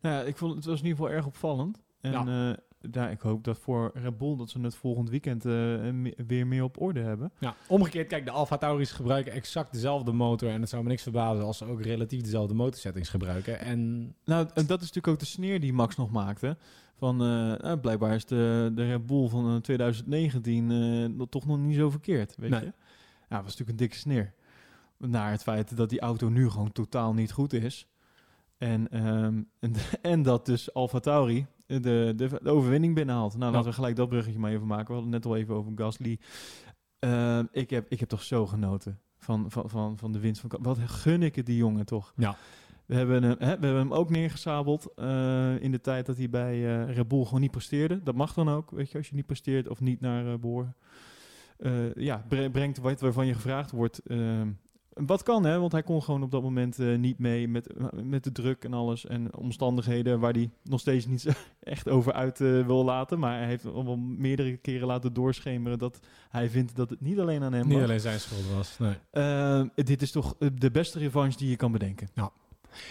Nou ja, ik vond het was in ieder geval erg opvallend. En Ja. eh, ja, ik hoop dat voor Red Bull dat ze het volgend weekend eh, me- weer meer op orde hebben. Ja. Omgekeerd, kijk, de Alfa Tauris gebruiken exact dezelfde motor. En het zou me niks verbazen als ze ook relatief dezelfde motorsettings gebruiken. En Nou, en dat is natuurlijk ook de sneer die Max nog maakte. Van, eh, nou, blijkbaar is de, de Red Bull van eh, 2019 eh, nog- toch nog niet zo verkeerd, weet Nee. je? Ja, dat was natuurlijk een dikke sneer. Naar het feit dat die auto nu gewoon totaal niet goed is. En, ehm, en, en dat dus Alfa Tauri de, de, de overwinning binnenhaalt. Nou, Ja. laten we gelijk dat bruggetje maar even maken. We hadden het net al even over Gasly. Eh, ik, heb, ik heb toch zo genoten van, van, van, van de winst van Wat gun ik het die jongen toch? Ja. We hebben hem, hè, we hebben hem ook neergesabeld eh, in de tijd dat hij bij Red Bull gewoon niet presteerde. Dat mag dan ook, weet je, als je niet presteert of niet naar behoren. Eh, ja, bre- brengt wat waarvan je gevraagd wordt. Wat kan, hè? Want hij kon gewoon op dat moment eh, niet mee met, met de druk en alles. En omstandigheden waar hij nog steeds niet echt over uit eh, wil laten. Maar hij heeft al wel meerdere keren laten doorschemeren dat hij vindt dat het niet alleen aan hem Niet lag. alleen zijn schuld was. Nee. Eh, dit is toch eh, de beste revanche die je kan bedenken.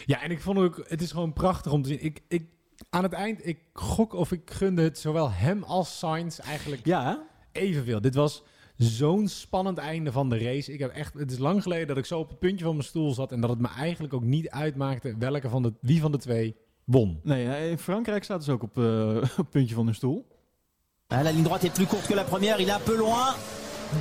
Ja, en ik vond ook, het is gewoon prachtig om te zien. Ik, ik, aan het eind, ik gok of ik gunde het zowel hem als Sainz eigenlijk Ja, evenveel. Dit was zo'n spannend einde van de race. Ik heb echt, het is lang geleden dat ik zo op het puntje van mijn stoel zat en dat het me eigenlijk ook niet uitmaakte welke van de, wie van de twee won. nee, eh, in Frankrijk staat dus ook op eh, op het puntje van hun stoel. Ah, la ligne droite est plus courte que la première, il est un peu loin.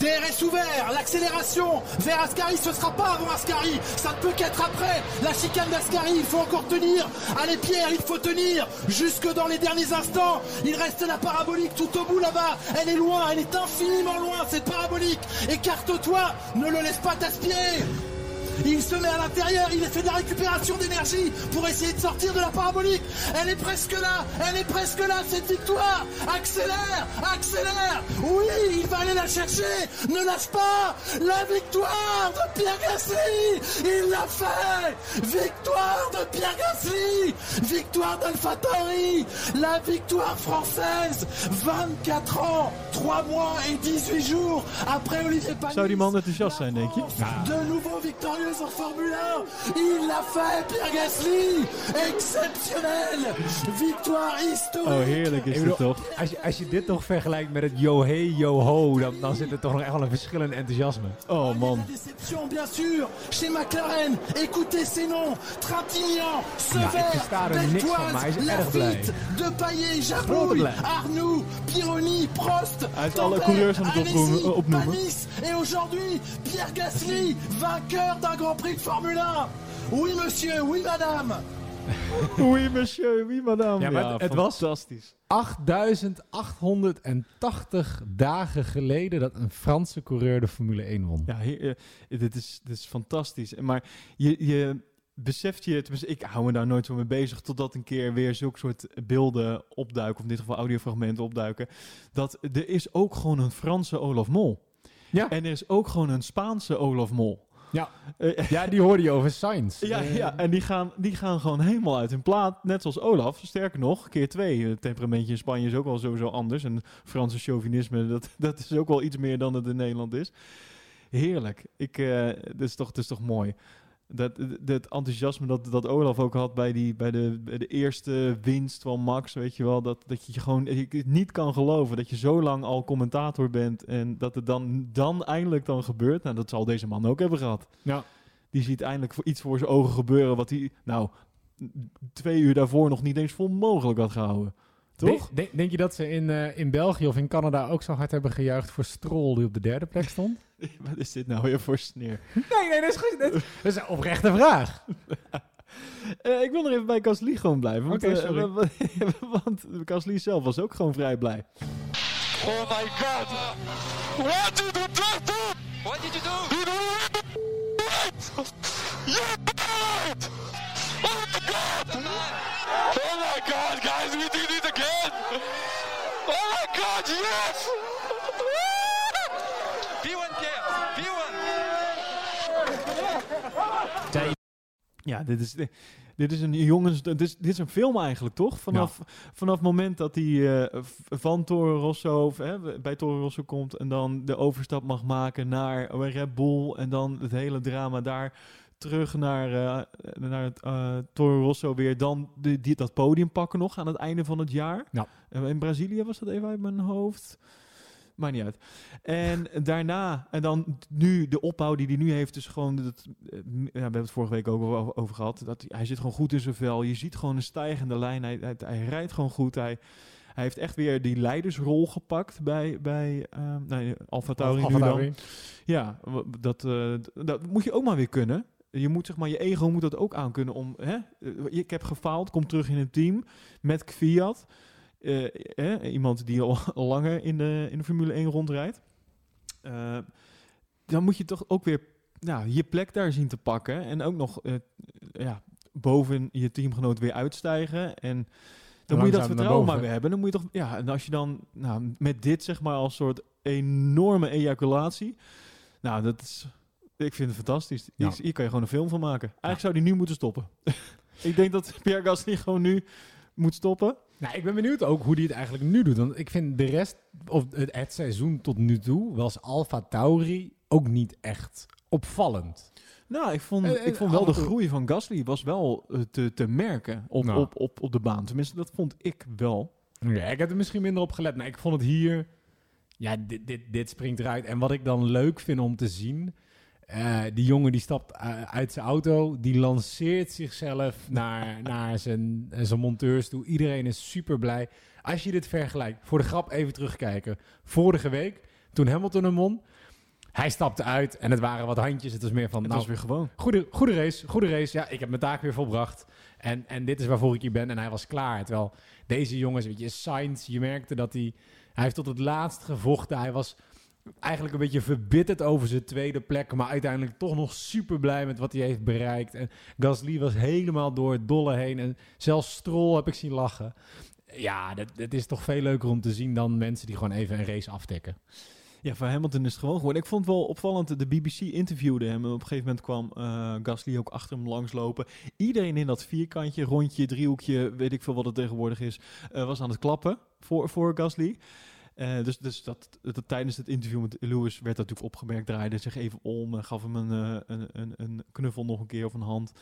DRS ouvert, l'accélération vers Ascari, ce sera pas avant Ascari, ça ne peut qu'être après. La chicane d'Ascari, il faut encore tenir. Allez Pierre, il faut tenir jusque dans les derniers instants. Il reste la parabolique tout au bout là-bas. Elle est loin, elle est infiniment loin cette parabolique. Écarte-toi, ne le laisse pas t'aspirer. Il se met à l'intérieur, il fait de la récupération d'énergie pour essayer de sortir de la parabolique. Elle est presque là, elle est presque là, cette victoire. Accélère, accélère. Oui, il va aller la chercher. Ne lâche pas. La victoire de Pierre Gasly. Il l'a fait. Victoire de Pierre Gasly. Victoire d'AlphaTauri. La victoire française. 24 ans, 3 mois et 18 jours après Olivier Panis. Zou die man enthousiast zijn, denk je? De nouveau victorieuse en Formule 1. Il l'a fait, Pierre Gasly. Exceptionnel. Victoire historique. Oh, heerlijk is dit toch? Als je, als je dit toch vergelijkt met het yo hey yo ho, dan, dan zit er toch nog echt wel een verschil in enthousiasme. Oh man. La déception, bien sûr, chez McLaren. Écoutez ces noms. Trintignant, Sever, er blij. Lafitte, De Paillet, Jabouille. Arnoux, Pironi, Prost. Hij heeft alle coureurs aan het opnoemen. Panis. Et aujourd'hui, Pierre Gasly, vainqueur d'un Grand Prix de Formule 1. Oui, monsieur, oui, madame. Oui, monsieur, oui, madame. Ja, maar het- het was- fantastisch. 8880 dagen geleden dat een Franse coureur de Formule 1 won. Ja, hier, eh, dit, is, dit is fantastisch. Maar je, je beseft je, tenminste, ik hou me daar nooit zo mee bezig, totdat een keer weer zulke soort beelden opduiken, of in dit geval audiofragmenten opduiken, dat er is ook gewoon een Franse Olaf Mol. Ja. En er is ook gewoon een Spaanse Olaf Mol. Ja. Eh, Ja, die hoorde je over Sainz. Ja, Eh, ja, en die gaan, die gaan gewoon helemaal uit hun plaat. Net zoals Olaf. Sterker nog, keer twee. Het temperamentje in Spanje is ook wel sowieso anders. En Franse chauvinisme, dat, dat is ook wel iets meer dan het in Nederland is. Heerlijk. Ik, eh dat, is toch, dat is toch mooi. Dat, dat enthousiasme dat, dat Olaf ook had bij, die, bij, de, bij de eerste winst van Max, weet je wel. Dat, dat je gewoon het niet kan geloven dat je zo lang al commentator bent. En dat het dan, dan eindelijk dan gebeurt. Nou, dat zal deze man ook hebben gehad. Ja. Die ziet eindelijk voor iets voor zijn ogen gebeuren wat hij, nou, twee uur daarvoor nog niet eens voor mogelijk had gehouden. Toch? Denk, denk, je dat ze in, eh, in België of in Canada ook zo hard hebben gejuicht voor Stroll die op de derde plek stond? Wat is dit nou weer voor sneer? nee, nee, dat is goed. Dat, is een oprechte vraag. Eh, ik wil nog even bij Gasly gewoon blijven. Want, Oké, eh, sorry. wa- wa- want Gasly zelf was ook gewoon vrij blij. Oh my god! What did you do? What did you do? You do You! Oh my god! Oh my god, guys, we did it again! Oh my god, yes! P1 Pierre, P1! Ja, dit is, dit is een jongens, dit is, dit is een film eigenlijk, toch? Vanaf, vanaf het moment dat hij eh, van Toro Rosso, of, hè, bij Toro Rosso komt en dan de overstap mag maken naar Red Bull en dan het hele drama daar terug naar, eh, naar het eh, Toro Rosso weer, dan die, die, dat podium pakken nog aan het einde van het jaar. Ja. Eh, in Brazilië was dat even uit mijn hoofd. Maakt niet uit. En daarna, en dan nu de opbouw die hij nu heeft, dus gewoon, dat, ja, we hebben het vorige week ook over, over gehad, dat hij, zit gewoon goed in zijn vel. Je ziet gewoon een stijgende lijn. Hij, hij, hij rijdt gewoon goed. Hij, hij heeft echt weer die leidersrol gepakt bij, bij uh, nee, Alfa Tauri nu dan. AlphaTauri. Ja, dat, dat moet je ook maar weer kunnen. Je moet zeg maar, je ego moet dat ook aankunnen om, hè, eh, ik heb gefaald, kom terug in het team met Kviat. Eh, hè, iemand die al langer in de, in de Formule 1 rondrijdt. Eh, dan moet je toch ook weer nou, je plek daar zien te pakken. En ook nog eh, ja, boven je teamgenoot weer uitstijgen. En dan moet je dat vertrouwen maar weer hebben. Dan moet je toch, ja, en als je dan nou, met dit zeg maar als soort enorme ejaculatie. Nou, dat is, ik vind het fantastisch. Ja. Hier, kan je gewoon een film van maken. Eigenlijk zou die nu moeten stoppen. ik denk dat Pierre Gasly gewoon nu moet stoppen. Nou, ik ben benieuwd ook hoe hij het eigenlijk nu doet. Want ik vind de rest, of het, het seizoen tot nu toe, was Alfa Tauri ook niet echt opvallend. Nou, ik vond, Eh, eh, ik vond wel de groei van Gasly was wel eh, te, te merken op, Nou. op, op, op de baan. Tenminste, dat vond ik wel. Ja, ik heb er misschien minder op gelet. Maar ik vond het hier... Ja, dit, dit, dit springt eruit. En wat ik dan leuk vind om te zien... eh, die jongen die stapt eh, uit zijn auto. Die lanceert zichzelf naar, naar zijn, eh, zijn monteurs toe. Iedereen is super blij. Als je dit vergelijkt, voor de grap even terugkijken. Vorige week, toen Hamilton hem won... Hij stapte uit en het waren wat handjes. Het was meer van... Het nou, was weer gewoon. Goede, goede race, goede race. Ja, ik heb mijn taak weer volbracht. En, en dit is waarvoor ik hier ben. En hij was klaar. Terwijl deze jongens, weet je, Sainz, je merkte dat hij... Hij heeft tot het laatst gevochten. Hij was eigenlijk een beetje verbitterd over zijn tweede plek. Maar uiteindelijk toch nog super blij met wat hij heeft bereikt. En Gasly was helemaal door het dolle heen. En zelfs Stroll heb ik zien lachen. Ja, dat, dat is toch veel leuker om te zien dan mensen die gewoon even een race aftikken. Ja, voor Hamilton is het gewoon geworden. Ik vond het wel opvallend. De BBC interviewde hem. En op een gegeven moment kwam eh, Gasly ook achter hem langslopen. Iedereen in dat vierkantje, rondje, driehoekje, weet ik veel wat het tegenwoordig is, eh, was aan het klappen voor, voor Gasly. Eh, dus dus dat, dat, tijdens het interview met Lewis werd dat natuurlijk opgemerkt. Draaide zich even om, eh, gaf hem een, eh, een, een, een knuffel nog een keer of een hand.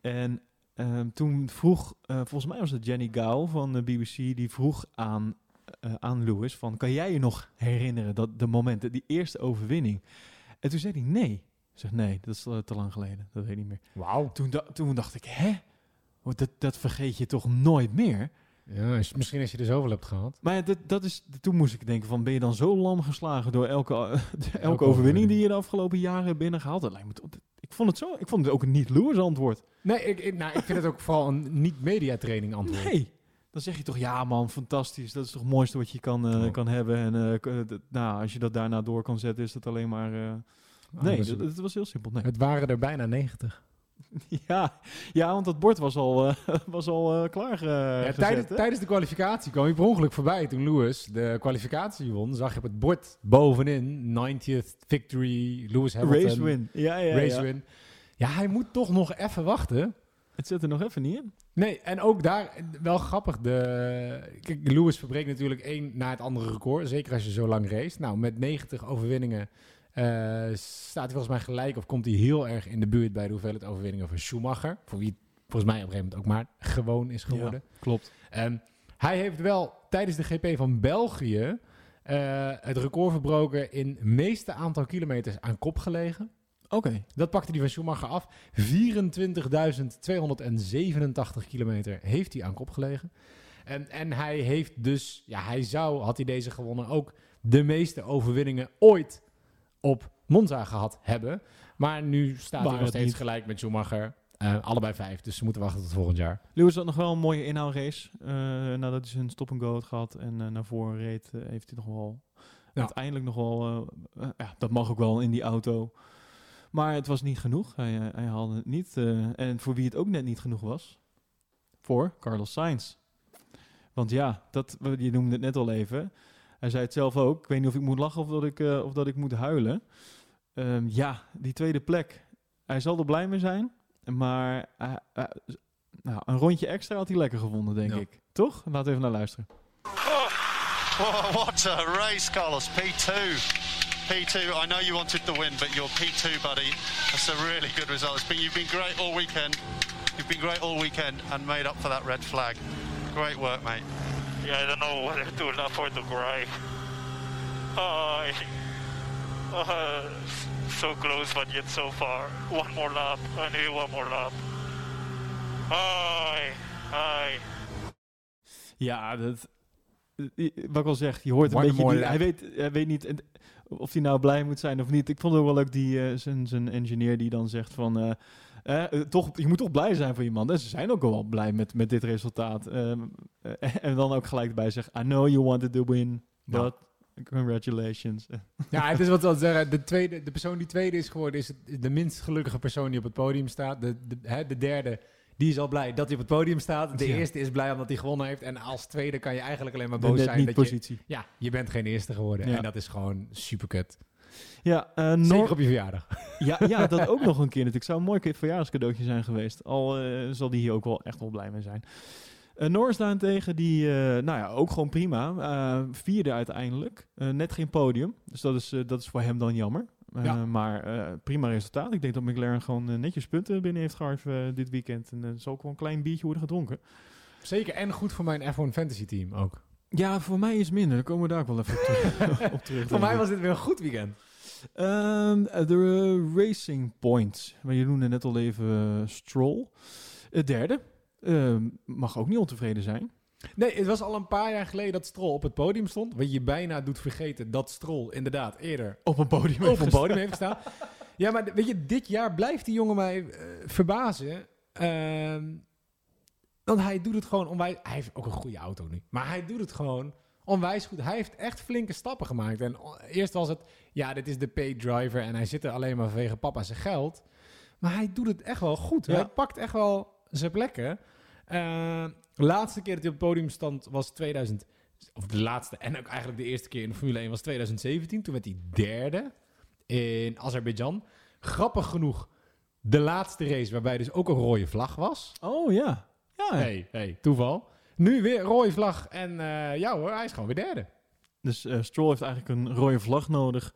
En ehm, toen vroeg, eh, volgens mij was het Jenny Gao van de BBC, die vroeg aan, aan Lewis van, kan jij je nog herinneren dat de momenten, die eerste overwinning? En toen zei hij nee. Ik zeg nee, dat is te lang geleden, dat weet ik niet meer. Wauw. Toen, da- toen dacht ik, hè? Dat, dat vergeet je toch nooit meer? Ja, is- misschien als je er zoveel hebt gehad. Maar ja, dat, dat is, toen moest ik denken van, ben je dan zo lam geslagen door elke, elke, overwinning overwinning. die je de afgelopen jaren hebt binnengehaald? Dat lijkt me toch- ik vond het zo, ik vond het ook een niet Lewis antwoord. Nee, ik, ik, nou, ik vind het ook vooral een niet-mediatraining antwoord. Nee. Dan zeg je toch, ja man, fantastisch. Dat is toch het mooiste wat je kan, eh, Oh. kan hebben. En eh, d- nou, als je dat daarna door kan zetten, is dat alleen maar... eh, Ah, nee, dat was heel simpel. Nee. Het waren er bijna 90. Ja, ja, want dat bord was al, eh, was al eh, klaar Ja, gezet, tijdens, tijdens de kwalificatie kwam ik per ongeluk voorbij. Toen Lewis de kwalificatie won, zag je op het bord bovenin 90th victory, Lewis Hamilton. Race win. Ja, ja, race ja. win. Ja, hij moet toch nog even wachten. Het zit er nog even niet in. Nee, en ook daar, eh, wel grappig, de, kijk, Lewis verbreekt natuurlijk één na het andere record. Zeker als je zo lang race. Nou, met 90 overwinningen eh, staat hij volgens mij gelijk of komt hij heel erg in de buurt bij de hoeveelheid overwinningen van Schumacher. Voor wie volgens mij op een gegeven moment ook maar gewoon is geworden. klopt. Ehm, hij heeft wel tijdens de GP van België eh, het record verbroken in meeste aantal kilometers aan kop gelegen. Oké. Dat pakte hij van Schumacher af. 24.287 kilometer heeft hij aan kop gelegen. En, en hij heeft dus, ja, hij zou, had hij deze gewonnen, ook de meeste overwinningen ooit op Monza gehad hebben. Maar nu staat Maar hij nog steeds niet. gelijk met Schumacher. Eh, allebei vijf, dus ze moeten wachten tot volgend jaar. Lewis had nog wel een mooie inhaalrace. eh nadat hij zijn stop-and-go had gehad en eh, naar voren reed, heeft hij nog wel... Ja. Uiteindelijk nog wel... ja, dat mag ook wel in die auto. Maar het was niet genoeg. Hij, hij haalde het niet. en voor wie het ook net niet genoeg was... Voor Carlos Sainz. Want ja, dat, je noemde het net al even. Hij zei het zelf ook. Ik weet niet of ik moet lachen of dat ik, eh, of dat ik moet huilen. Ehm, ja, die tweede plek. Hij zal er blij mee zijn. Maar eh, eh, nou, een rondje extra had hij lekker gevonden, denk Ja. ik. Toch? Laten we even naar luisteren. Oh, what a race, Carlos. P2. P2. I know you wanted the win, but you're P2, buddy. That's a really good result. It's been, you've been great all weekend. You've been great all weekend and made up for that red flag. Great work, mate. Yeah, I don't know whether to laugh or to cry. Oh, uh, so close, but yet so far. One more lap. I need one more lap. Ay, ay. Ja, dat, wat ik al zeg, je hoort een One beetje... more die- hij, weet, hij weet niet of hij nou blij moet zijn of niet. Ik vond het ook wel leuk, die, eh, zijn, zijn engineer die dan zegt van... eh, eh, toch, je moet toch blij zijn voor iemand. En ze zijn ook wel blij met, met dit resultaat. Ehm, eh, en dan ook gelijk bij zegt... I know you wanted to win, Ja. but congratulations. Ja, het is wat we al zeggen. De, tweede, de persoon die tweede is geworden, is de minst gelukkige persoon die op het podium staat. De, de, hè, de derde, die is al blij dat hij op het podium staat. De Ja. eerste is blij omdat hij gewonnen heeft. En als tweede kan je eigenlijk alleen maar boos zijn dat je... positie. Ja, je bent geen eerste geworden. Ja. En dat is gewoon super kut. Ja, eh, Zeker op je verjaardag. ja, ja, dat ook nog een keer. Het zou een mooi keer verjaardagscadeautje zijn geweest. Al eh, zal die hier ook wel echt wel blij mee zijn. Eh Norris daarentegen, die, nou ja, ook gewoon prima. Vierde uiteindelijk. Net geen podium. Dus dat is, dat is voor hem dan jammer. Ja. Maar prima resultaat. Ik denk dat McLaren gewoon netjes punten binnen heeft gehaald eh, dit weekend. En er zal ook wel een klein biertje worden gedronken. Zeker. En goed voor mijn F1 Fantasy team ook. Ja, voor mij is minder. Daar komen we daar ook wel even op terug. Voor mij was dit weer een goed weekend. Ehm, de eh, Racing Point. Maar je noemde net al even eh, Stroll. Het derde. Ehm, mag ook niet ontevreden zijn. Nee, het was al een paar jaar geleden dat Stroll op het podium stond. Wat je bijna doet vergeten dat Stroll inderdaad eerder Op een podium. op een podium heeft gestaan. Ja, maar weet je, dit jaar blijft die jongen mij eh, verbazen. Ehm, want hij doet het gewoon onwijs... Hij heeft ook een goede auto nu. Maar hij doet het gewoon onwijs goed. Hij heeft echt flinke stappen gemaakt. En eerst was het... Ja, dit is de paid driver en hij zit er alleen maar vanwege papa zijn geld. Maar hij doet het echt wel goed. Ja. Hij pakt echt wel zijn plekken. Eh, de laatste keer dat hij op het podium stond was 2000... Of de laatste en ook eigenlijk de eerste keer in de Formule 1 was 2017. Toen werd hij derde in Azerbeidzjan. Grappig genoeg, de laatste race waarbij dus ook een rode vlag was. Oh ja. Ja. Hey, hey, toeval. Nu weer rode vlag en eh, ja hoor, hij is gewoon weer derde. Dus eh, Stroll heeft eigenlijk een rode vlag nodig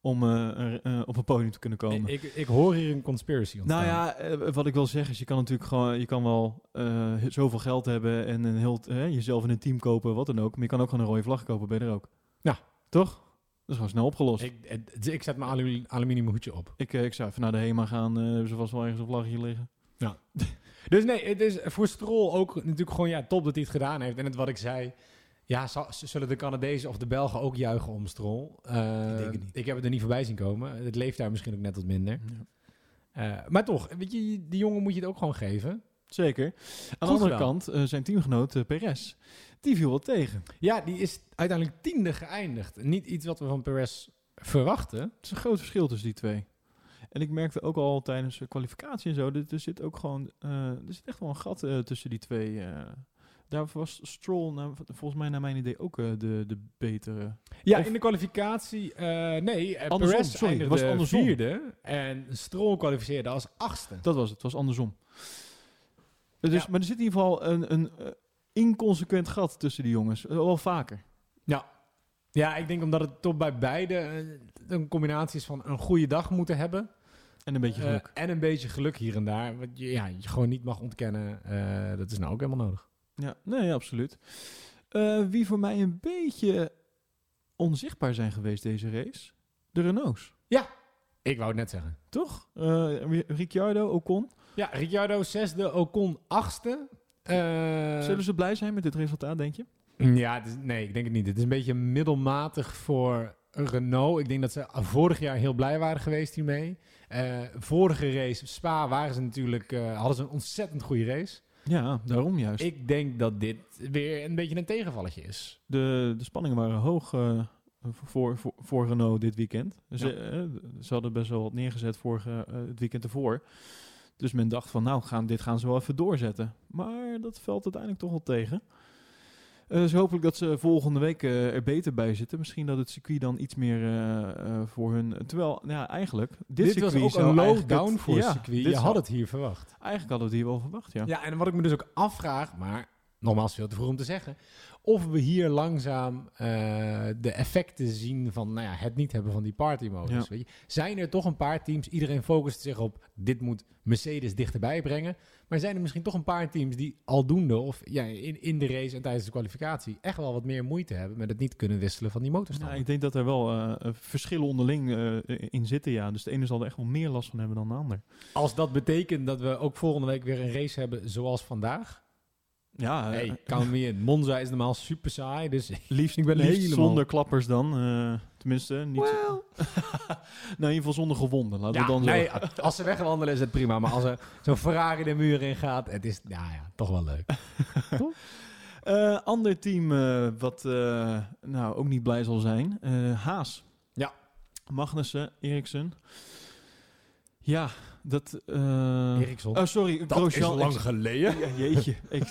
om eh, op een podium te kunnen komen. Ik, ik hoor hier een conspiracy ontstaan. Nou ja, wat ik wil zeggen is, je kan natuurlijk gewoon, je kan wel zoveel geld hebben en een heel, jezelf in een team kopen, wat dan ook. Maar je kan ook gewoon een rode vlag kopen, ben je er ook. Ja. Toch? Dat is gewoon snel opgelost. Ik, Ik, zet mijn alu- aluminium hoedje op. ik, ik zou even naar de HEMA gaan, hebben ze vast wel ergens een vlagje liggen. Dus nee, het is voor Stroll ook natuurlijk gewoon ja, top dat hij het gedaan heeft. En het wat ik zei, ja, zullen de Canadezen of de Belgen ook juichen om Stroll? Eh, Ik denk het niet. Ik heb het er niet voorbij zien komen. Het leeft daar misschien ook net wat minder. Eh, maar toch, weet je, die jongen moet je het ook gewoon geven. Zeker. Aan de andere kant, eh, zijn teamgenoot Perez, die viel wat tegen. Ja, die is uiteindelijk tiende geëindigd. Niet iets wat we van Perez verwachten. Het is een groot verschil tussen die twee. En ik merkte ook al tijdens de kwalificatie en zo, er zit ook gewoon, eh, er zit echt wel een gat eh, tussen die twee. eh. daar was Stroll, nou, volgens mij naar mijn idee, ook eh, de, de betere. Ja, Of- in de kwalificatie, eh, nee, eh, Andersom, Perez sorry, het was andersom. vierde en Stroll kwalificeerde als achtste. Dat was het, het was andersom. Eh, Dus, Ja. Maar er zit in ieder geval een, een eh, inconsequent gat tussen die jongens. Eh, wel vaker. Ja. ja, ik denk omdat het toch bij beide eh, een combinatie is van een goede dag moeten hebben. En een beetje eh, geluk. en een beetje geluk hier en daar. Wat je, ja, je gewoon niet mag ontkennen. eh, dat is nou ook helemaal nodig. Ja, nee, absoluut. Eh, wie voor mij een beetje onzichtbaar zijn geweest deze race? De Renaults. Ik wou het net zeggen. Toch? Eh, Ri- Ricciardo, Ocon. Ja, Ricciardo zesde, Ocon achtste. Eh, Zullen ze blij zijn met dit resultaat, denk je? Ja, het is- nee, ik denk het niet. Het is een beetje middelmatig voor Renault. Ik denk dat ze vorig jaar heel blij waren geweest hiermee. Eh, vorige race, Spa, waren ze natuurlijk, eh, hadden ze een ontzettend goede race. Ja, daarom juist. Ik denk dat dit weer een beetje een tegenvalletje is. De, de spanningen waren hoog eh, voor, voor, voor Renault dit weekend. Ze, Ja. ze hadden best wel wat neergezet vorige, het weekend ervoor. Dus men dacht van, nou, gaan, dit gaan ze wel even doorzetten. Maar dat valt uiteindelijk toch wel tegen. Eh, dus hopelijk dat ze volgende week eh, er beter bij zitten. Misschien dat het circuit dan iets meer eh, voor hun... Terwijl, nou ja, eigenlijk... Dit, Dit, was circuit ook zou een low-down het- voor ja, circuit. Je had het hier verwacht. Eigenlijk hadden we het hier wel verwacht, ja. Ja, en wat ik me dus ook afvraag, maar nogmaals veel te vroeg om te zeggen, of we hier langzaam de effecten zien van nou ja, het niet hebben van die partymodus. Ja. Weet je? Zijn er toch een paar teams, iedereen focust zich op dit moet Mercedes dichterbij brengen, maar zijn er misschien toch een paar teams die aldoende of ja, in, in de race en tijdens de kwalificatie echt wel wat meer moeite hebben met het niet kunnen wisselen van die Ja, motorstand. ik denk dat er wel eh, eh, verschillen onderling eh, in zitten, ja. Dus de ene zal er echt wel meer last van hebben dan de ander. Als dat betekent dat we ook volgende week weer een race hebben zoals vandaag, Ja, Hey, eh, count me in. Monza is normaal super saai, dus liefst, ik ben liefst helemaal... zonder klappers dan. eh, tenminste, niet... nou, in ieder geval zonder gewonden. Laten Ja, we dan zo... als ze wegwandelen is het prima, maar als er zo'n Ferrari de muur in gaat, het is ja, ja, toch wel leuk. Eh, ander team wat nou ook niet blij zal zijn. Haas. Ja. Magnussen, Eriksen. Ja, dat... eh, Eriksson. Oh, sorry. Dat Grosjean. is lang Ik- geleden. Ja, jeetje. ik,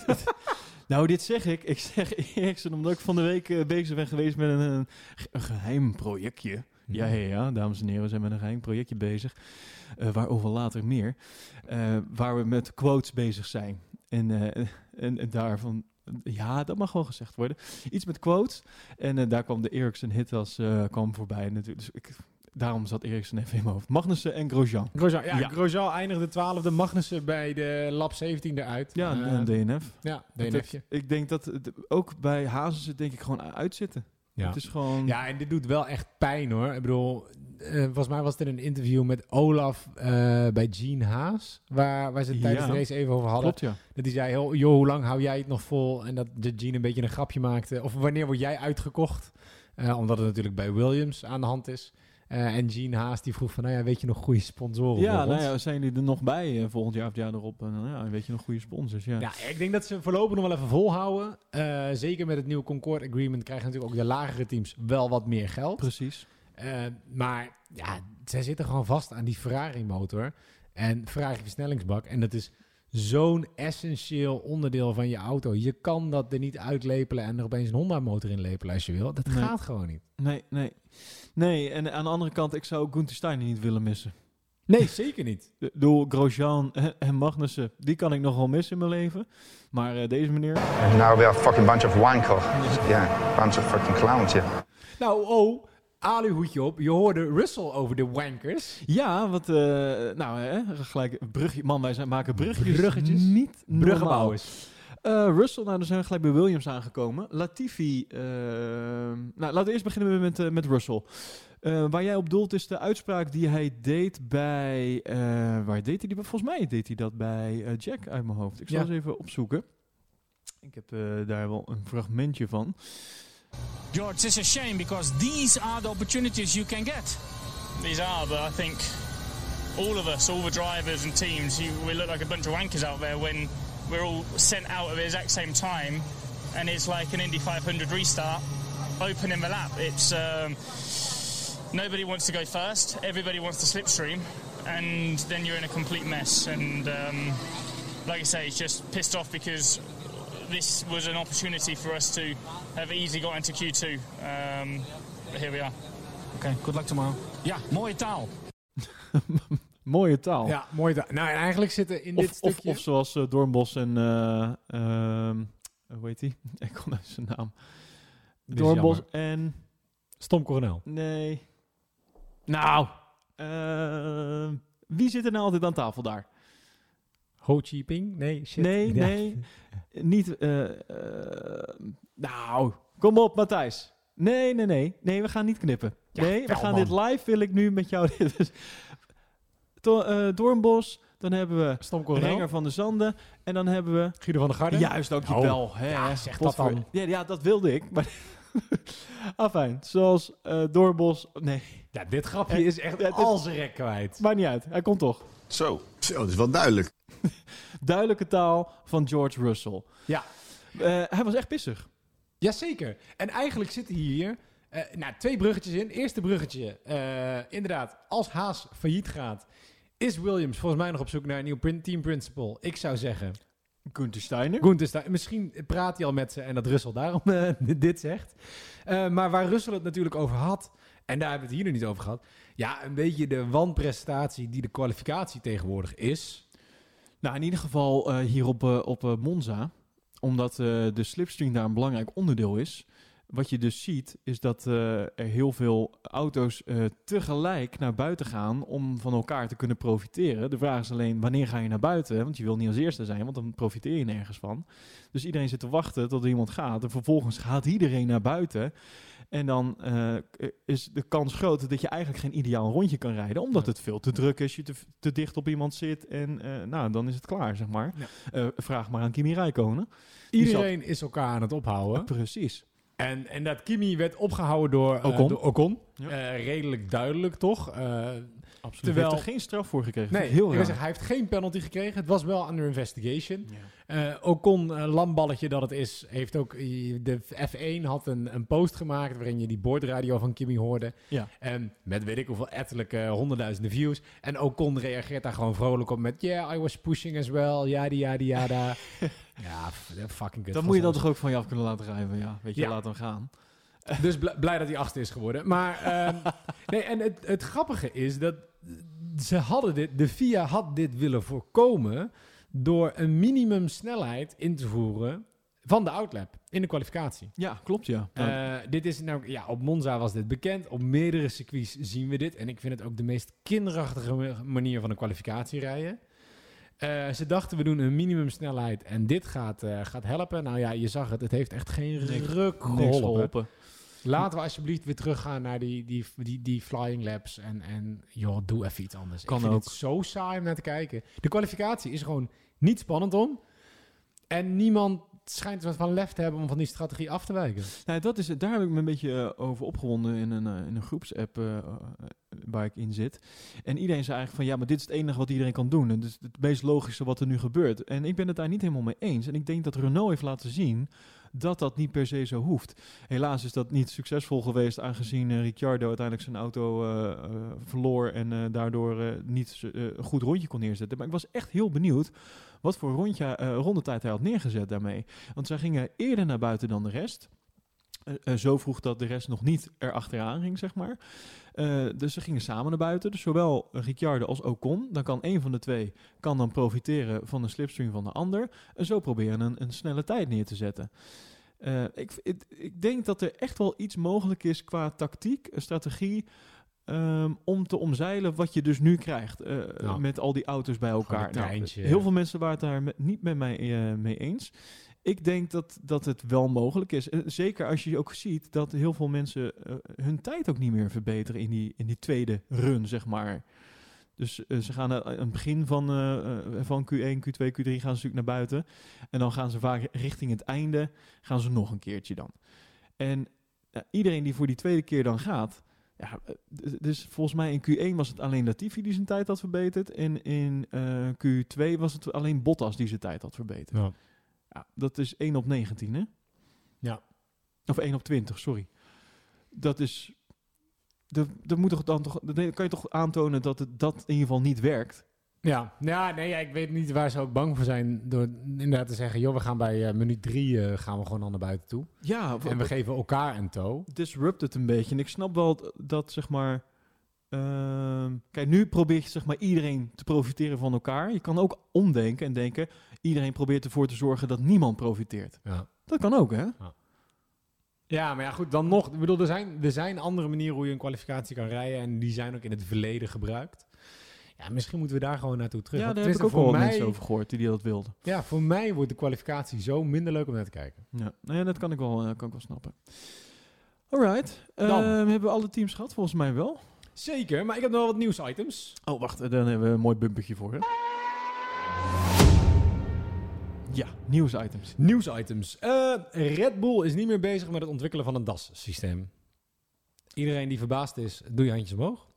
nou, dit zeg ik. Ik zeg Eriksen omdat ik van de week eh, bezig ben geweest met een, een, ge- een geheim projectje. Ja, ja, ja, dames en heren, we zijn met een geheim projectje bezig. eh, waarover later meer. eh, waar we met quotes bezig zijn. En, eh, en, en daarvan, ja, dat mag wel gezegd worden. Iets met quotes. En eh, daar kwam de Eriksen hit als eh, kwam voorbij natuurlijk. Dus ik, daarom zat Eriksen even in mijn hoofd. Magnussen en Grosjean. Grosjean, ja, Ja. Grosjean eindigde twaalfde, Magnussen bij de lap 17 eruit. Ja, Eh, een DNF. Ja, DNFje. Ik denk dat het ook bij Hazen zit denk ik gewoon uitzitten. Ja. Het is gewoon... Ja, en dit doet wel echt pijn hoor. Ik bedoel, eh, volgens mij was het in een interview met Olaf eh, bij Gene Haas, waar, waar ze het tijdens Ja. de race even over hadden. Klopt, ja. Dat hij zei, "Ho- joh, hoe lang hou jij het nog vol? En dat de Gene een beetje een grapje maakte. Of wanneer word jij uitgekocht? Eh, omdat het natuurlijk bij Williams aan de hand is. Eh, en Gene Haas die vroeg van, nou ja, weet je nog goede sponsoren Ja, nou ja, zijn die er nog bij eh, volgend jaar of het jaar erop? En dan ja, weet je nog goede sponsors. Ja. Ja, ik denk dat ze voorlopig nog wel even volhouden. Eh, zeker met het nieuwe Concord Agreement krijgen natuurlijk ook de lagere teams wel wat meer geld. Precies. Maar ja, zij zitten gewoon vast aan die Ferrari-motor en Ferrari-versnellingsbak. En dat is zo'n essentieel onderdeel van je auto. Je kan dat er niet uitlepelen en er opeens een Honda-motor in lepelen als je wil. Dat Nee. gaat gewoon niet. Nee, nee. Nee, en aan de andere kant, ik zou Gunther Steiner niet willen missen. Nee, zeker niet. Ik bedoel, Grosjean en- en Magnussen, die kan ik nog wel missen in mijn leven. Maar eh, deze meneer... And now we are a fucking bunch of wanker. Yeah, bunch of fucking clowns, yeah. Nou, oh, aluhoedje op. Je hoorde Russell over de wankers. Ja, wat... eh, nou, hè, gelijk een brugje. Man, wij zijn, maken bruggetjes. Bruggetjes. Niet normaal. Bruggenbouwers. Eh, Russell, nou, dan zijn we gelijk bij Williams aangekomen. Latifi, eh, nou, laten we eerst beginnen met, eh, met Russell. Eh, waar jij op doelt is de uitspraak die hij deed bij, eh, waar deed hij die? Volgens mij deed hij dat bij Jack uit mijn hoofd. Ik zal Ja. eens even opzoeken. Ik heb eh, daar wel een fragmentje van. George, it's a shame because these are the opportunities you can get. These are, but I think all of us, all the drivers and teams, you, we look like a bunch of wankers out there when we're all sent out at the exact same time, and it's like an Indy 500 restart, opening the lap. It's um, nobody wants to go first, everybody wants to slipstream, and then you're in a complete mess. And um, like I say, it's just pissed off because this was an opportunity for us to have easily got into Q2. Um, but here we are. Okay, good luck tomorrow. Ja, mooie taal. Mooie taal. Ja, mooi. da- Nou, en eigenlijk zitten in Of, dit stukje... of zoals eh, Doornbos en... eh, ehm, hoe heet hij? Ik kon uit zijn naam. Doornbos en... Stom Coronel. Nee. Nou. eh, wie zit er nou altijd aan tafel daar? Ho Chi Ping? Nee, shit. Nee, Ja. nee. Niet. eh, nou, kom op, Matthijs. Nee, nee, nee. Nee, we gaan niet knippen. Ja, nee, we gaan man. dit live, wil ik nu met jou. To- eh, Doornbos, dan hebben we Stom. Renger van de Zanden. En dan hebben we. Guido van der Garde. Juist, dankjewel. Oh, hè, ja, zeg dat dan. Ja, ja, dat wilde ik. Maar. Afijn, zoals eh Doorbos. Nee, Ja, dit grapje is echt ja, is- al zijn rek kwijt. maakt niet uit. Hij komt toch. Zo. Zo, dat is wel duidelijk. Duidelijke taal van George Russell. Ja. Eh, hij was echt pissig. Jazeker. En eigenlijk zitten hier eh, nou, twee bruggetjes in. Eerste bruggetje, eh, inderdaad, als Haas failliet gaat, is Williams volgens mij nog op zoek naar een nieuw team principal. Ik zou zeggen, Gunther Steiner. Gunther Steiner. Misschien praat hij al met ze en dat Russell daarom eh, dit zegt. Eh, maar waar Russell het natuurlijk over had, en daar hebben we het hier nog niet over gehad. Ja, een beetje de wanprestatie die de kwalificatie tegenwoordig is. Nou, in ieder geval eh, hier op, op Monza. Omdat de slipstream daar een belangrijk onderdeel is. Wat je dus ziet, is dat eh, er heel veel auto's eh, tegelijk naar buiten gaan om van elkaar te kunnen profiteren. De vraag is alleen, wanneer ga je naar buiten? Want je wil niet als eerste zijn, want dan profiteer je nergens van. Dus iedereen zit te wachten tot er iemand gaat. En vervolgens gaat iedereen naar buiten. En dan eh, is de kans groot dat je eigenlijk geen ideaal rondje kan rijden. Omdat het veel te druk is, je te, te dicht op iemand zit. En nou, dan is het klaar, zeg maar. Ja. Vraag maar aan Kimi Räikkönen. Die Iedereen is elkaar aan het ophouden. Precies. En, en dat Kimi werd opgehouden door eh, Ocon. door Ocon. Ja. Eh, redelijk duidelijk, toch? Absoluut. Terwijl- Heeft er geen straf voor gekregen. nee, heel raar. hij heeft geen penalty gekregen. Het was wel under investigation. Eh Ocon, eh, lamballetje dat het is, heeft ook... eh, De F1 had een, een post gemaakt waarin je die boordradio van Kimi hoorde. Ja. En met weet ik hoeveel ettelijke honderdduizenden views. En Ocon reageert daar gewoon vrolijk op met... Yeah, I was pushing as well. Yada, yada, yada. ja, fucking kut. Dan moet je dat toch ook van je af kunnen laten rijden. Ja, weet je, Ja. laat hem gaan. Dus bl- blij dat hij achter is geworden. Maar ehm, nee, en het, het grappige is dat ze hadden dit, de FIA had dit willen voorkomen door een minimumsnelheid in te voeren van de outlap in de kwalificatie. Ja, klopt ja. Eh, dit is nou, ja, op Monza was dit bekend. Op meerdere circuits zien we dit. En ik vind het ook de meest kinderachtige ma- manier van een kwalificatie rijden. Eh, ze dachten, we doen een minimumsnelheid en dit gaat, eh, gaat helpen. Nou ja, je zag het, het heeft echt geen ruk geholpen. Laten we alsjeblieft weer teruggaan naar die, die, die, die flying laps. En, en joh, doe even iets anders. Kan ik vind ook. het zo saai om naar te kijken. De kwalificatie is gewoon niet spannend om. En niemand schijnt wat van lef te hebben om van die strategie af te wijken. Nou, dat is, daar heb ik me een beetje eh, over opgewonden in een, eh, in een groepsapp eh, waar ik in zit. En iedereen zei eigenlijk van ja, maar dit is het enige wat iedereen kan doen. En dit is het meest logische wat er nu gebeurt. En ik ben het daar niet helemaal mee eens. En ik denk dat Renault heeft laten zien dat dat niet per se zo hoeft. Helaas is dat niet succesvol geweest, aangezien eh, Ricciardo uiteindelijk zijn auto eh, eh, verloor en daardoor niet een goed rondje kon neerzetten. Maar ik was echt heel benieuwd wat voor rondje, rondetijd hij had neergezet daarmee. Want zij gingen eerder naar buiten dan de rest. Eh, eh, zo vroeg dat de rest nog niet erachteraan ging, zeg maar. Eh, dus ze gingen samen naar buiten. Dus zowel Ricciardo als Ocon. Dan kan een van de twee kan dan profiteren van de slipstream van de ander. En zo proberen een, een snelle tijd neer te zetten. Ik, ik, ik denk dat er echt wel iets mogelijk is qua tactiek, strategie. ehm, om te omzeilen wat je dus nu krijgt. Met al die auto's bij elkaar. Nou, heel veel mensen waren het daar met- niet met mij mee eens. Ik denk dat, dat het wel mogelijk is. Eh, Zeker als je ook ziet dat heel veel mensen eh, hun tijd ook niet meer verbeteren in die, in die tweede run, zeg maar. Dus eh, ze gaan aan het begin van, van Q1, Q2, Q3 gaan ze natuurlijk naar buiten. En dan gaan ze vaak richting het einde, gaan ze nog een keertje dan. En iedereen die voor die tweede keer dan gaat... Ja, dus volgens mij in Q1 was het alleen Latifi die zijn tijd had verbeterd. En in eh, Q2 was het alleen Bottas die zijn tijd had verbeterd. Ja. Ja, dat is 1 op 19, hè? Ja. Of 1 op 20, sorry. Dat is... Dat, dat moet toch dan toch... Dan kan je toch aantonen dat het dat in ieder geval niet werkt. Ja, ja, nee, ja, ik weet niet waar ze ook bang voor zijn. Door inderdaad te zeggen, joh, we gaan bij eh, minuut drie eh, gaan we gewoon al naar buiten toe. Ja, En we geven elkaar een toe. disrupt het een beetje. En ik snap wel dat, zeg maar... ehm, kijk, nu probeert je zeg maar iedereen te profiteren van elkaar. Je kan ook omdenken en denken... iedereen probeert ervoor te zorgen dat niemand profiteert. Ja. Dat kan ook, hè? Ja, maar ja, goed, dan nog. Ik bedoel, er zijn, er zijn andere manieren hoe je een kwalificatie kan rijden. En die zijn ook in het verleden gebruikt. Ja, misschien moeten we daar gewoon naartoe terug. Ja, daar heb ik ook wel mij- mensen over gehoord die dat wilden. Ja, voor mij wordt de kwalificatie zo minder leuk om naar te kijken. Ja, nou ja dat kan ik wel, eh, kan ik wel snappen. Alright. Dan. Ehm, hebben we alle teams gehad? Volgens mij wel. Zeker, maar ik heb nog wat nieuwsitems. Oh, wacht. eh, Dan hebben we een mooi bumpertje voor, hè? Ja, nieuwsitems. Nieuwsitems. Eh Red Bull is niet meer bezig met het ontwikkelen van een DAS-systeem. Iedereen die verbaasd is, doe je handjes omhoog.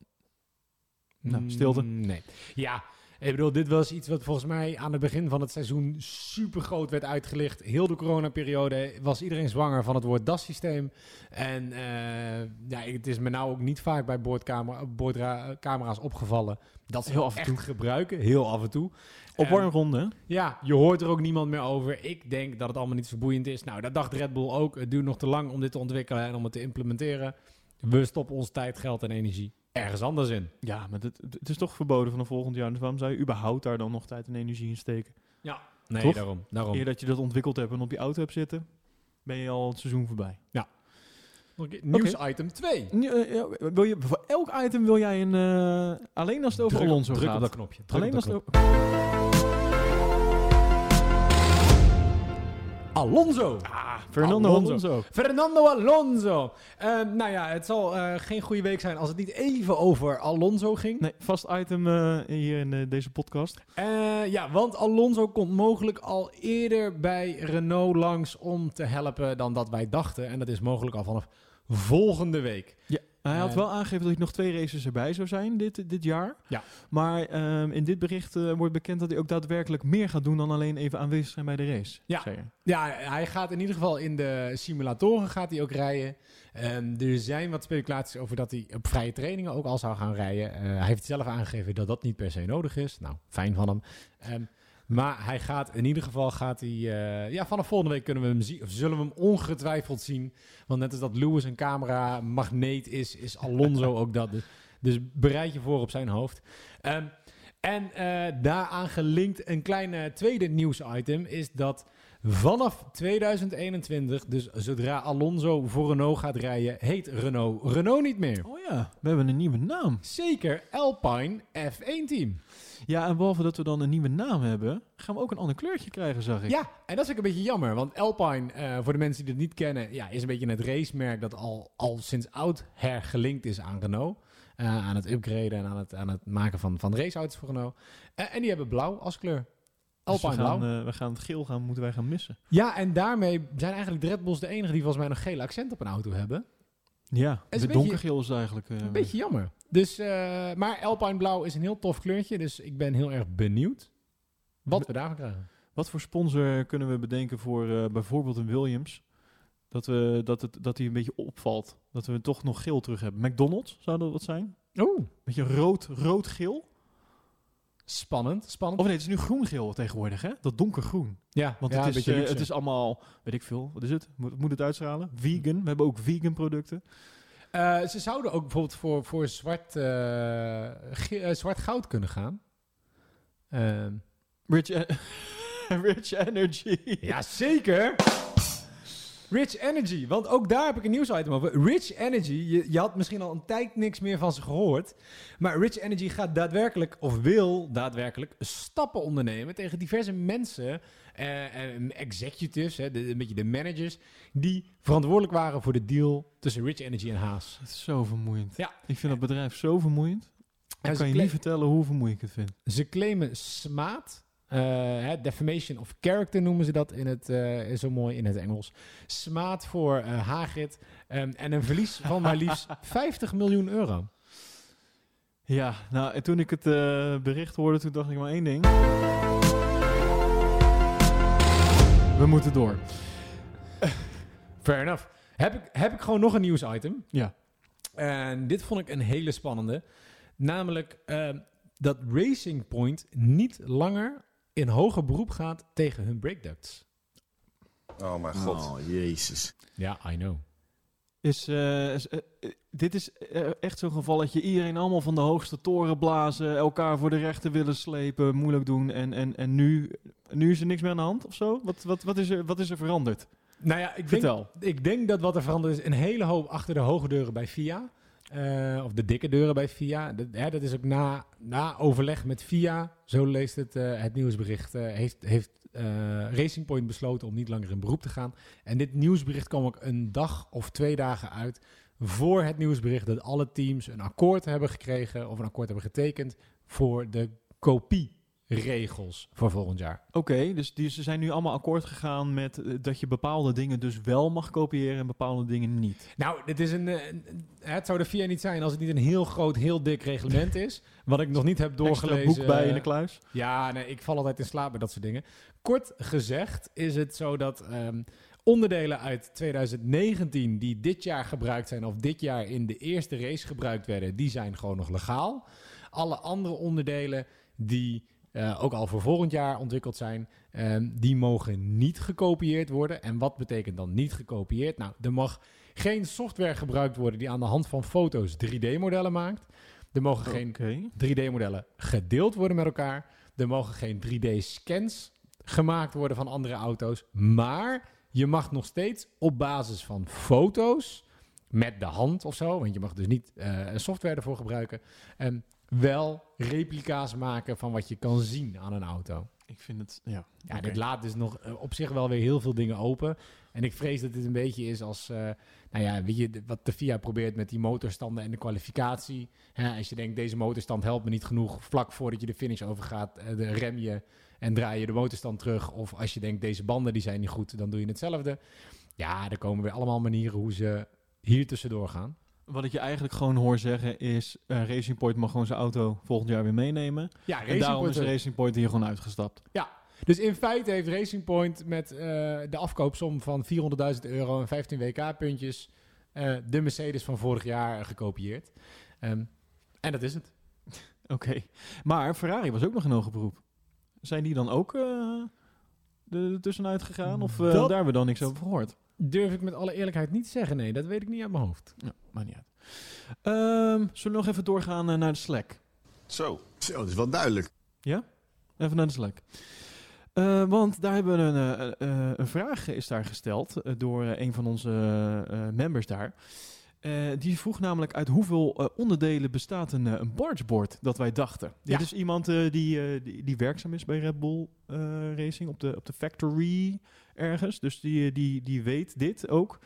Nou, stilte. Mm, nee. Ja, ik bedoel, dit was iets wat volgens mij aan het begin van het seizoen super groot werd uitgelicht. Heel de coronaperiode was iedereen zwanger van het woord DAS-systeem. En eh, ja, het is me nou ook niet vaak bij boordcamera, boordcamera's opgevallen dat ze Heel af en toe. gebruiken. Heel af en toe. Op warmronde, hè? ja, je hoort er ook niemand meer over. Ik denk dat het allemaal niet zo boeiend is. Nou, dat dacht Red Bull ook. Het duurt nog te lang om dit te ontwikkelen en om het te implementeren. We stoppen ons tijd, geld en energie ergens anders in. Ja, maar het, het is toch verboden vanaf volgend jaar. Dus waarom zou je überhaupt daar dan nog tijd en energie in steken? Ja. Nee, Toch? daarom. daarom. Eer dat je dat ontwikkeld hebt en op je auto hebt zitten, ben je al het seizoen voorbij. Ja. Keer. Nieuws item 2. Nu, eh, ja, wil je, voor elk item wil jij een... eh, alleen als het over Druk- Alonso druk op gaat. dat knopje. Druk alleen op als dat het over- Alonso. Fernando Alonso. Fernando Alonso. Ehm, nou ja, het zal eh, geen goede week zijn als het niet even over Alonso ging. Nee, vast item eh, hier in eh, deze podcast. Ja, want Alonso komt mogelijk al eerder bij Renault langs om te helpen dan dat wij dachten. En dat is mogelijk al vanaf volgende week. Ja, hij had Eh, wel aangegeven dat hij nog twee races erbij zou zijn dit, dit jaar. Ja. Maar ehm, in dit bericht eh, wordt bekend dat hij ook daadwerkelijk meer gaat doen dan alleen even aanwezig zijn bij de race. Ja. Ja, hij gaat in ieder geval in de simulatoren gaat hij ook rijden. Ehm, er zijn wat speculaties over dat hij op vrije trainingen ook al zou gaan rijden. Eh, hij heeft zelf aangegeven dat dat niet per se nodig is. Nou, fijn van hem. Ehm, maar hij gaat in ieder geval gaat hij, eh, ja, vanaf volgende week kunnen we hem zien, of zullen we hem ongetwijfeld zien. Want net als dat Lewis een camera magneet is, is Alonso ook dat. Dus, dus bereid je voor op zijn hoofd. Ehm, en eh, daaraan gelinkt een kleine tweede nieuwsitem is dat vanaf 2021, dus zodra Alonso voor Renault gaat rijden, heet Renault Renault niet meer. Oh ja, we hebben een nieuwe naam. Zeker Alpine F1 team. Ja, en behalve dat we dan een nieuwe naam hebben, gaan we ook een ander kleurtje krijgen, zag ik. Ja, en dat is ook een beetje jammer, want Alpine, eh, voor de mensen die het niet kennen, ja, is een beetje het racemerk dat al, al sinds oud hergelinkt is aan Renault. Eh, aan het upgraden en aan het, aan het maken van, van raceauto's voor Renault. Eh, en die hebben blauw als kleur. Dus Alpine we gaan, blauw. we gaan het geel gaan, moeten wij gaan missen. Ja, en daarmee zijn eigenlijk de Red Bulls de enige die volgens mij nog gele accent op een auto hebben. Ja, het een beetje- donkergeel is eigenlijk. Een beetje jammer. Dus, eh, maar Alpine blauw is een heel tof kleurtje, dus ik ben heel erg benieuwd wat we daarvan krijgen. Wat voor sponsor kunnen we bedenken voor eh, bijvoorbeeld een Williams? Dat, we, dat, het, dat die een beetje opvalt. Dat we toch nog geel terug hebben. McDonald's, zou dat wat zijn? Oeh. Beetje rood, rood-geel? Spannend, spannend. Of nee, het is nu groen-geel tegenwoordig, hè? Dat donkergroen. Ja, Want ja, het, is, eh, het is allemaal, weet ik veel, wat is het? Moet, moet het uitstralen? Vegan. We hebben ook vegan producten. Eh, ze zouden ook bijvoorbeeld voor, voor zwart, eh, eh, zwart goud kunnen gaan. Ehm, Rich, en- Rich Energy. ja, zeker. Rich Energy, want ook daar heb ik een nieuwsitem over. Rich Energy, je, je had misschien al een tijd niks meer van ze gehoord. Maar Rich Energy gaat daadwerkelijk, of wil daadwerkelijk, stappen ondernemen tegen diverse mensen, eh, en executives, hè, de, een beetje de managers, die verantwoordelijk waren voor de deal tussen Rich Energy en Haas. Het is zo vermoeiend. Ja. Ik vind dat bedrijf zo vermoeiend. Ik kan je niet vertellen hoe vermoeiend ik het vind. Ze claimen smaad. Eh, hè, defamation of character noemen ze dat in het, eh, zo mooi in het Engels. Smaad voor eh Hagrid. ehm, en een verlies van maar liefst 50 miljoen euro. Ja, nou, en toen ik het bericht hoorde, toen dacht ik maar één ding. We moeten door. Fair enough. Heb ik, heb ik gewoon nog een nieuwsitem. Ja. En dit vond ik een hele spannende. Namelijk ehm, dat Racing Point niet langer in hoger beroep gaat tegen hun breakducts. Oh mijn god. Oh, jezus. Ja, I know. Is, eh, is, eh, eh, dit is eh, echt zo'n geval dat je iedereen allemaal van de hoogste toren blazen, elkaar voor de rechter willen slepen, moeilijk doen. En, en, en nu, nu is er niks meer aan de hand of zo? Wat, wat, wat, is, er, wat is er veranderd? Nou ja, ik denk, Vertel. ik denk dat wat er veranderd is, een hele hoop achter de hoge deuren bij FIA. Eh, of de dikke deuren bij FIA. Dat, dat is ook na, na overleg met FIA, zo leest het, eh, het nieuwsbericht, eh, heeft, heeft Racing Point besloten om niet langer in beroep te gaan. En dit nieuwsbericht kwam ook een dag of twee dagen uit voor het nieuwsbericht dat alle teams een akkoord hebben gekregen of een akkoord hebben getekend voor de kopieregels voor volgend jaar. Oké, dus die, ze zijn nu allemaal akkoord gegaan met eh, dat je bepaalde dingen dus wel mag kopiëren en bepaalde dingen niet. Nou, dit is een, eh, het zou de VIA niet zijn als het niet een heel groot, heel dik reglement is. Wat ik nog niet heb Extra doorgelezen. boek bij in de kluis. Ja, nee, ik val altijd in slaap bij dat soort dingen. Kort gezegd is het zo dat ehm, onderdelen uit 2019 die dit jaar gebruikt zijn of dit jaar in de eerste race gebruikt werden, die zijn gewoon nog legaal. Alle andere onderdelen die ook al voor volgend jaar ontwikkeld zijn, ehm, die mogen niet gekopieerd worden. En wat betekent dan niet gekopieerd? Nou, er mag geen software gebruikt worden die aan de hand van foto's 3D-modellen maakt. Er mogen geen Oké. 3D-modellen gedeeld worden met elkaar. Er mogen geen 3D-scans gemaakt worden van andere auto's. Maar je mag nog steeds op basis van foto's met de hand of zo, want je mag dus niet eh, een software ervoor gebruiken, ehm, wel replica's maken van wat je kan zien aan een auto. Ik vind het, ja. Ja, dit laat dus nog eh, op zich wel weer heel veel dingen open. En ik vrees dat dit een beetje is als, eh, nou ja, weet je, wat de FIA probeert met die motorstanden en de kwalificatie. Als je denkt, deze motorstand helpt me niet genoeg, vlak voordat je de finish overgaat, eh, de rem je en draai je de motorstand terug. Of als je denkt, deze banden die zijn niet goed, dan doe je hetzelfde. Ja, er komen weer allemaal manieren hoe ze hier tussendoor gaan. Wat ik je eigenlijk gewoon hoor zeggen is... eh, Racing Point mag gewoon zijn auto volgend jaar weer meenemen. Ja, en daarom Point- is Racing Point hier gewoon uitgestapt. Ja, dus in feite heeft Racing Point met eh, de afkoopsom van 400.000 euro en 15 WK-puntjes eh, de Mercedes van vorig jaar gekopieerd. Ehm, en dat is het. Oké. Maar Ferrari was ook nog in hoger beroep. Zijn die dan ook eh er tussenuit gegaan? Of daar hebben we dan niks over gehoord? Durf ik met alle eerlijkheid niet zeggen. Nee, dat weet ik niet uit mijn hoofd. Ja, maakt niet uit. Ehm, zullen we nog even doorgaan eh, naar de Slack? Zo. Zo, dat is wel duidelijk. Ja? Even naar de Slack. Eh, want daar hebben we een, eh, eh, een vraag is daar gesteld door een van onze members daar. Eh, die vroeg namelijk uit hoeveel eh, onderdelen bestaat een, een bargeboard dat wij dachten. Dit Ja. is iemand die, die, die werkzaam is bij Red Bull eh, Racing op de, op de factory ergens. Dus die, eh, die, die weet dit ook.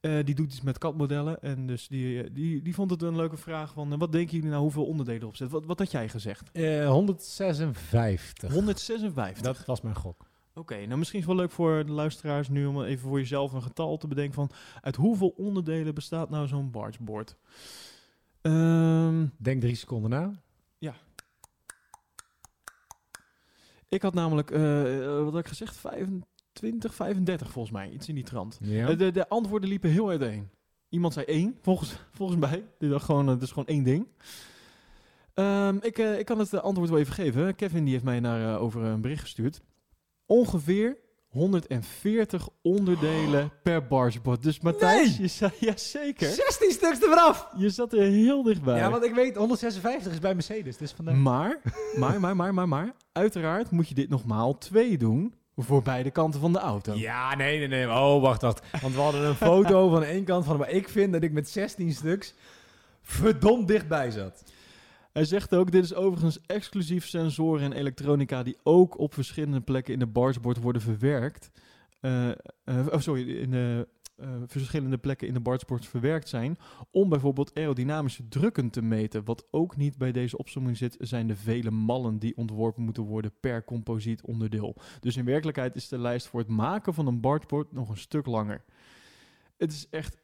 Eh, die doet iets met katmodellen. En dus die, eh, die, die vond het een leuke vraag van... wat denken jullie nou hoeveel onderdelen op zit? Wat, wat had jij gezegd? Eh 156. 156. Dat was mijn gok. Oké, nou misschien is het wel leuk voor de luisteraars nu om even voor jezelf een getal te bedenken van uit hoeveel onderdelen bestaat nou zo'n bargeboard? Ehm, Denk drie seconden na. ja. Ik had namelijk, wat had ik gezegd, 25, 35 volgens mij, iets in die trant. Ja. De, de antwoorden liepen heel uiteen. Iemand zei één, volgens, volgens mij. Dacht gewoon, eh, het is gewoon één ding. Ehm, ik, eh, ik kan het eh, antwoord wel even geven. Kevin die heeft mij naar, over een bericht gestuurd. Ongeveer 140 onderdelen per bargeboard. Dus Matthijs, Nee! je zei, ja zeker. 16 stuks er vanaf! Je zat er heel dichtbij. Ja, want ik weet 156 is bij Mercedes. Dus vandaar. Maar, maar, maar, maar, maar, maar, uiteraard moet je dit nogmaal twee doen voor beide kanten van de auto. Ja, nee, nee, nee. Oh, wacht, wacht. Want we hadden een foto van één kant van hem. Maar ik vind dat ik met 16 stuks verdomd dichtbij zat. Hij zegt ook, dit is overigens exclusief sensoren en elektronica die ook op verschillende plekken in de bargeboard worden verwerkt. Eh, eh, oh, sorry, in de eh, verschillende plekken in de bargeboard verwerkt zijn. Om bijvoorbeeld aerodynamische drukken te meten. Wat ook niet bij deze opsomming zit, zijn de vele mallen die ontworpen moeten worden per composiet onderdeel. Dus in werkelijkheid is de lijst voor het maken van een bargeboard nog een stuk langer. Het is echt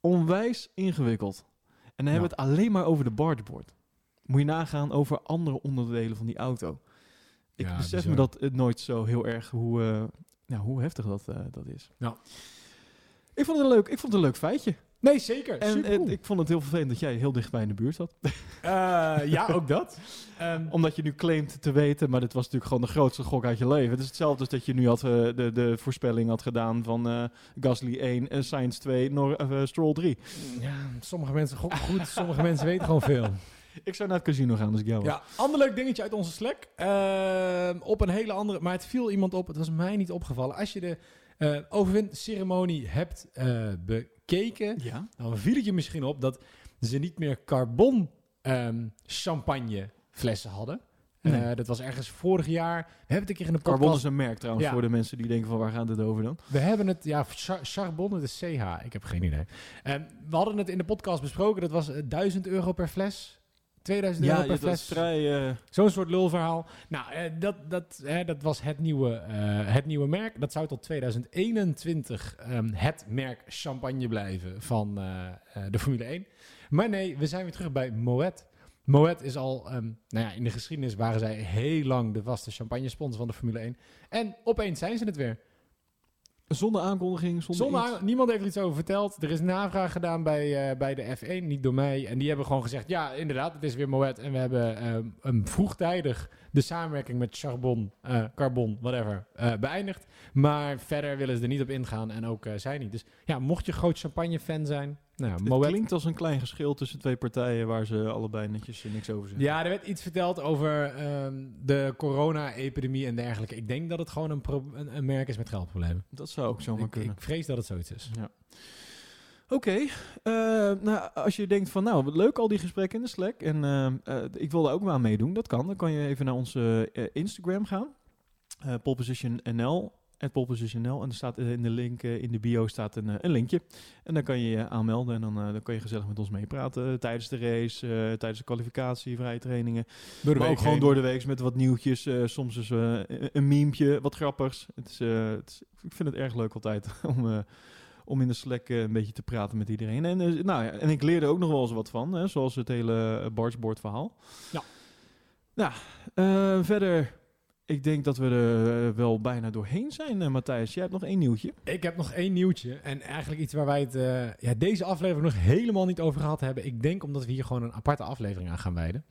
onwijs ingewikkeld. En dan hebben we het alleen maar over de bargeboard. Moet je nagaan over andere onderdelen van die auto. Ik Ja, besef bizar. me dat het nooit zo heel erg hoe, eh, nou, hoe heftig dat, eh, dat is. Ja. Ik vond het een leuk, ik vond het een leuk feitje. Nee, zeker. En eh, ik vond het heel vervelend dat jij heel dichtbij in de buurt zat. Eh, ja, ook dat. Ehm, Omdat je nu claimt te weten, maar dit was natuurlijk gewoon de grootste gok uit je leven. Het is hetzelfde als dat je nu had, eh, de, de voorspelling had gedaan van eh Gasly 1, uh, Sainz 2, Nor Stroll 3. ja, sommige mensen gokken goed, sommige mensen weten gewoon veel. Ik zou naar het casino gaan als ik jou was. Ja, ander leuk dingetje uit onze Slack. Ehm, op een hele andere, maar het viel iemand op. Het was mij niet opgevallen. Als je de eh overwinceremonie hebt eh, bekeken, Ja? dan viel het je misschien op dat ze niet meer carbon ehm, champagne flessen hadden. Nee. Eh, dat was ergens vorig jaar. We hebben het een keer in de podcast... Carbon is een merk trouwens Ja. voor de mensen die denken van waar gaat het over dan? We hebben het, ja, char- charbon, het is CH. Ik heb geen idee. Ehm, we hadden het in de podcast besproken. Dat was eh, 1000 euro per fles. 2000 euro per fles. vrij... eh, Zo'n soort lulverhaal. Nou, eh, dat, dat, hè, dat was het nieuwe, eh, het nieuwe merk. Dat zou tot 2021 ehm, het merk champagne blijven van de Formule 1. Maar nee, we zijn weer terug bij Moet. Moet is al, ehm, nou ja, in de geschiedenis waren zij heel lang de vaste champagne sponsor van de Formule 1. En opeens zijn ze het weer. Zonder aankondiging, zonder, Zonder iets. aan- niemand heeft er iets over verteld. Er is navraag gedaan bij, eh, bij de F1, niet door mij. En die hebben gewoon gezegd, ja, inderdaad, het is weer Moet. En we hebben een vroegtijdig de samenwerking met Charbon, eh, Carbon, whatever, eh, beëindigd. Maar verder willen ze er niet op ingaan en ook eh, zij niet. Dus ja, mocht je groot champagne-fan zijn, nou, ja, klinkt als een klein geschil tussen twee partijen waar ze allebei netjes niks over zeggen. Ja, er werd iets verteld over ehm, de corona-epidemie en dergelijke. Ik denk dat het gewoon een, een, een merk is met geldproblemen. Dat zou ook zomaar Ik, kunnen. ik vrees dat het zoiets is. Ja. Oké, eh, nou, als je denkt van nou, wat leuk al die gesprekken in de Slack en eh, eh, ik wil daar ook wel aan meedoen, dat kan. Dan kan je even naar onze Instagram gaan, uh, polepositionnl, @polepositionnl en er staat eh, in de link eh, in de bio staat een, eh, een linkje. En dan kan je je aanmelden en dan, dan kan je gezellig met ons meepraten tijdens de race, tijdens de kwalificatie, vrije trainingen. Door de maar week ook gewoon heen. door de week met wat nieuwtjes, soms is een- memepje, wat grappigs. Het is, het is- ik vind het erg leuk altijd om... om in de Slack een beetje te praten met iedereen. En, nou ja, en ik leerde ook nog wel eens wat van, hè, zoals het hele bargeboard verhaal. Ja. Nou, verder, ik denk dat we er eh, wel bijna doorheen zijn, eh, Matthijs. Jij hebt nog één nieuwtje. Ik heb nog één nieuwtje. En eigenlijk iets waar wij het eh, ja, deze aflevering nog helemaal niet over gehad hebben. Ik denk omdat we hier gewoon een aparte aflevering aan gaan wijden.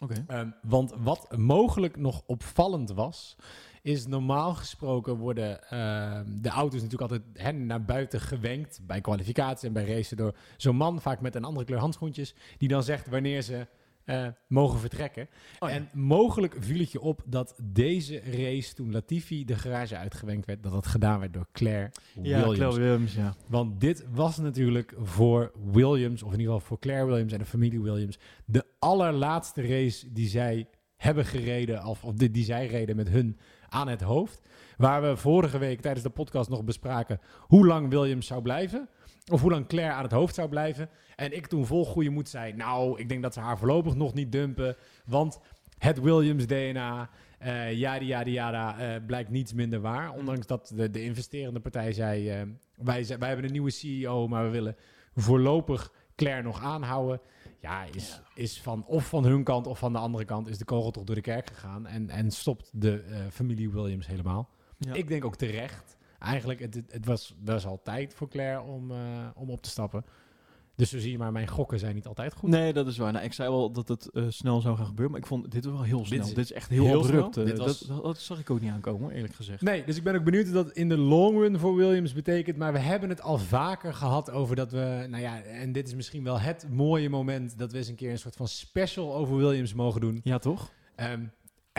Oké. Ehm, want wat mogelijk nog opvallend was, is normaal gesproken worden ehm, de auto's natuurlijk altijd hè, naar buiten gewenkt bij kwalificatie en bij racen door zo'n man, vaak met een andere kleur handschoentjes, die dan zegt wanneer ze eh, mogen vertrekken. Oh ja. En mogelijk viel het je op dat deze race, toen Latifi de garage uitgewenkt werd, dat dat gedaan werd door Claire Ja, Williams. Claire Williams, ja. Want dit was natuurlijk voor Williams, of in ieder geval voor Claire Williams en de familie Williams, de allerlaatste race die zij hebben gereden, of, of die, die zij reden met hun aan het hoofd. Waar we vorige week tijdens de podcast nog bespraken hoe lang Williams zou blijven. Of hoe lang Claire aan het hoofd zou blijven. En ik toen vol goede moed zei, nou, ik denk dat ze haar voorlopig nog niet dumpen. Want het Williams DNA, eh yada yada yada, eh, blijkt niets minder waar. Ondanks dat de, de investerende partij zei, eh, wij, wij hebben een nieuwe CEO, maar we willen voorlopig Claire nog aanhouden. Ja, is, is van of van hun kant of van de andere kant is de kogel toch door de kerk gegaan. En, en stopt de familie Williams helemaal. Ja. Ik denk ook terecht. Eigenlijk, het, het, was, was al tijd voor Claire om, eh, om op te stappen. Dus zo zie je maar, mijn gokken zijn niet altijd goed. Nee, dat is waar. Nou, ik zei wel dat het eh, snel zou gaan gebeuren, maar ik vond dit wel heel snel. is Dit is, echt heel, heel abrupt. eh. Dit was- dat, dat, zag ik ook niet aankomen, eerlijk gezegd. Nee, dus ik ben ook benieuwd wat dat in de long run voor Williams betekent. Maar we hebben het al vaker gehad over dat we... Nou ja, en dit is misschien wel het mooie moment... dat we eens een keer een soort van special over Williams mogen doen. Ja, toch? Ehm,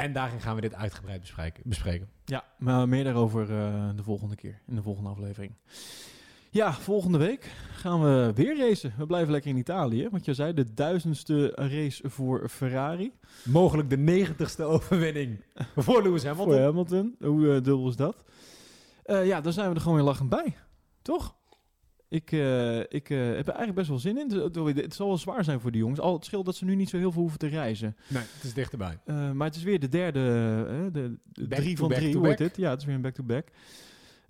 en daarin gaan we dit uitgebreid bespreken. bespreken. Ja, maar meer daarover eh, de volgende keer, in de volgende aflevering. Ja, volgende week gaan we weer racen. We blijven lekker in Italië, want je zei de duizendste race voor Ferrari. Mogelijk de negentigste overwinning voor Lewis Hamilton. Voor Hamilton. Hoe eh, dubbel is dat? Eh, ja, dan zijn we er gewoon weer lachend bij. Toch? Ik, eh, ik eh, heb er eigenlijk best wel zin in. Het- Het, het zal wel zwaar zijn voor die jongens. Al het scheelt dat ze nu niet zo heel veel hoeven te reizen. Nee, het is dichterbij. Eh, maar het is weer de derde, de, de drie van drie wordt dit. Ja, het is weer een back-to-back.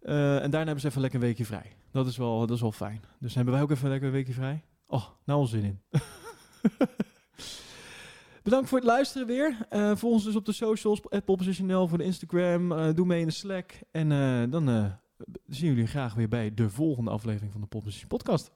En daarna hebben ze even lekker een weekje vrij. Dat is wel, dat is wel fijn. Dus hebben wij ook even lekker een weekje vrij. Oh, nou al zin in. Bedankt voor het luisteren weer. Volg ons dus op de socials, @poppositionl voor de Instagram. Doe mee in de Slack. En dan zien jullie graag weer bij de volgende aflevering van de Popposition Podcast.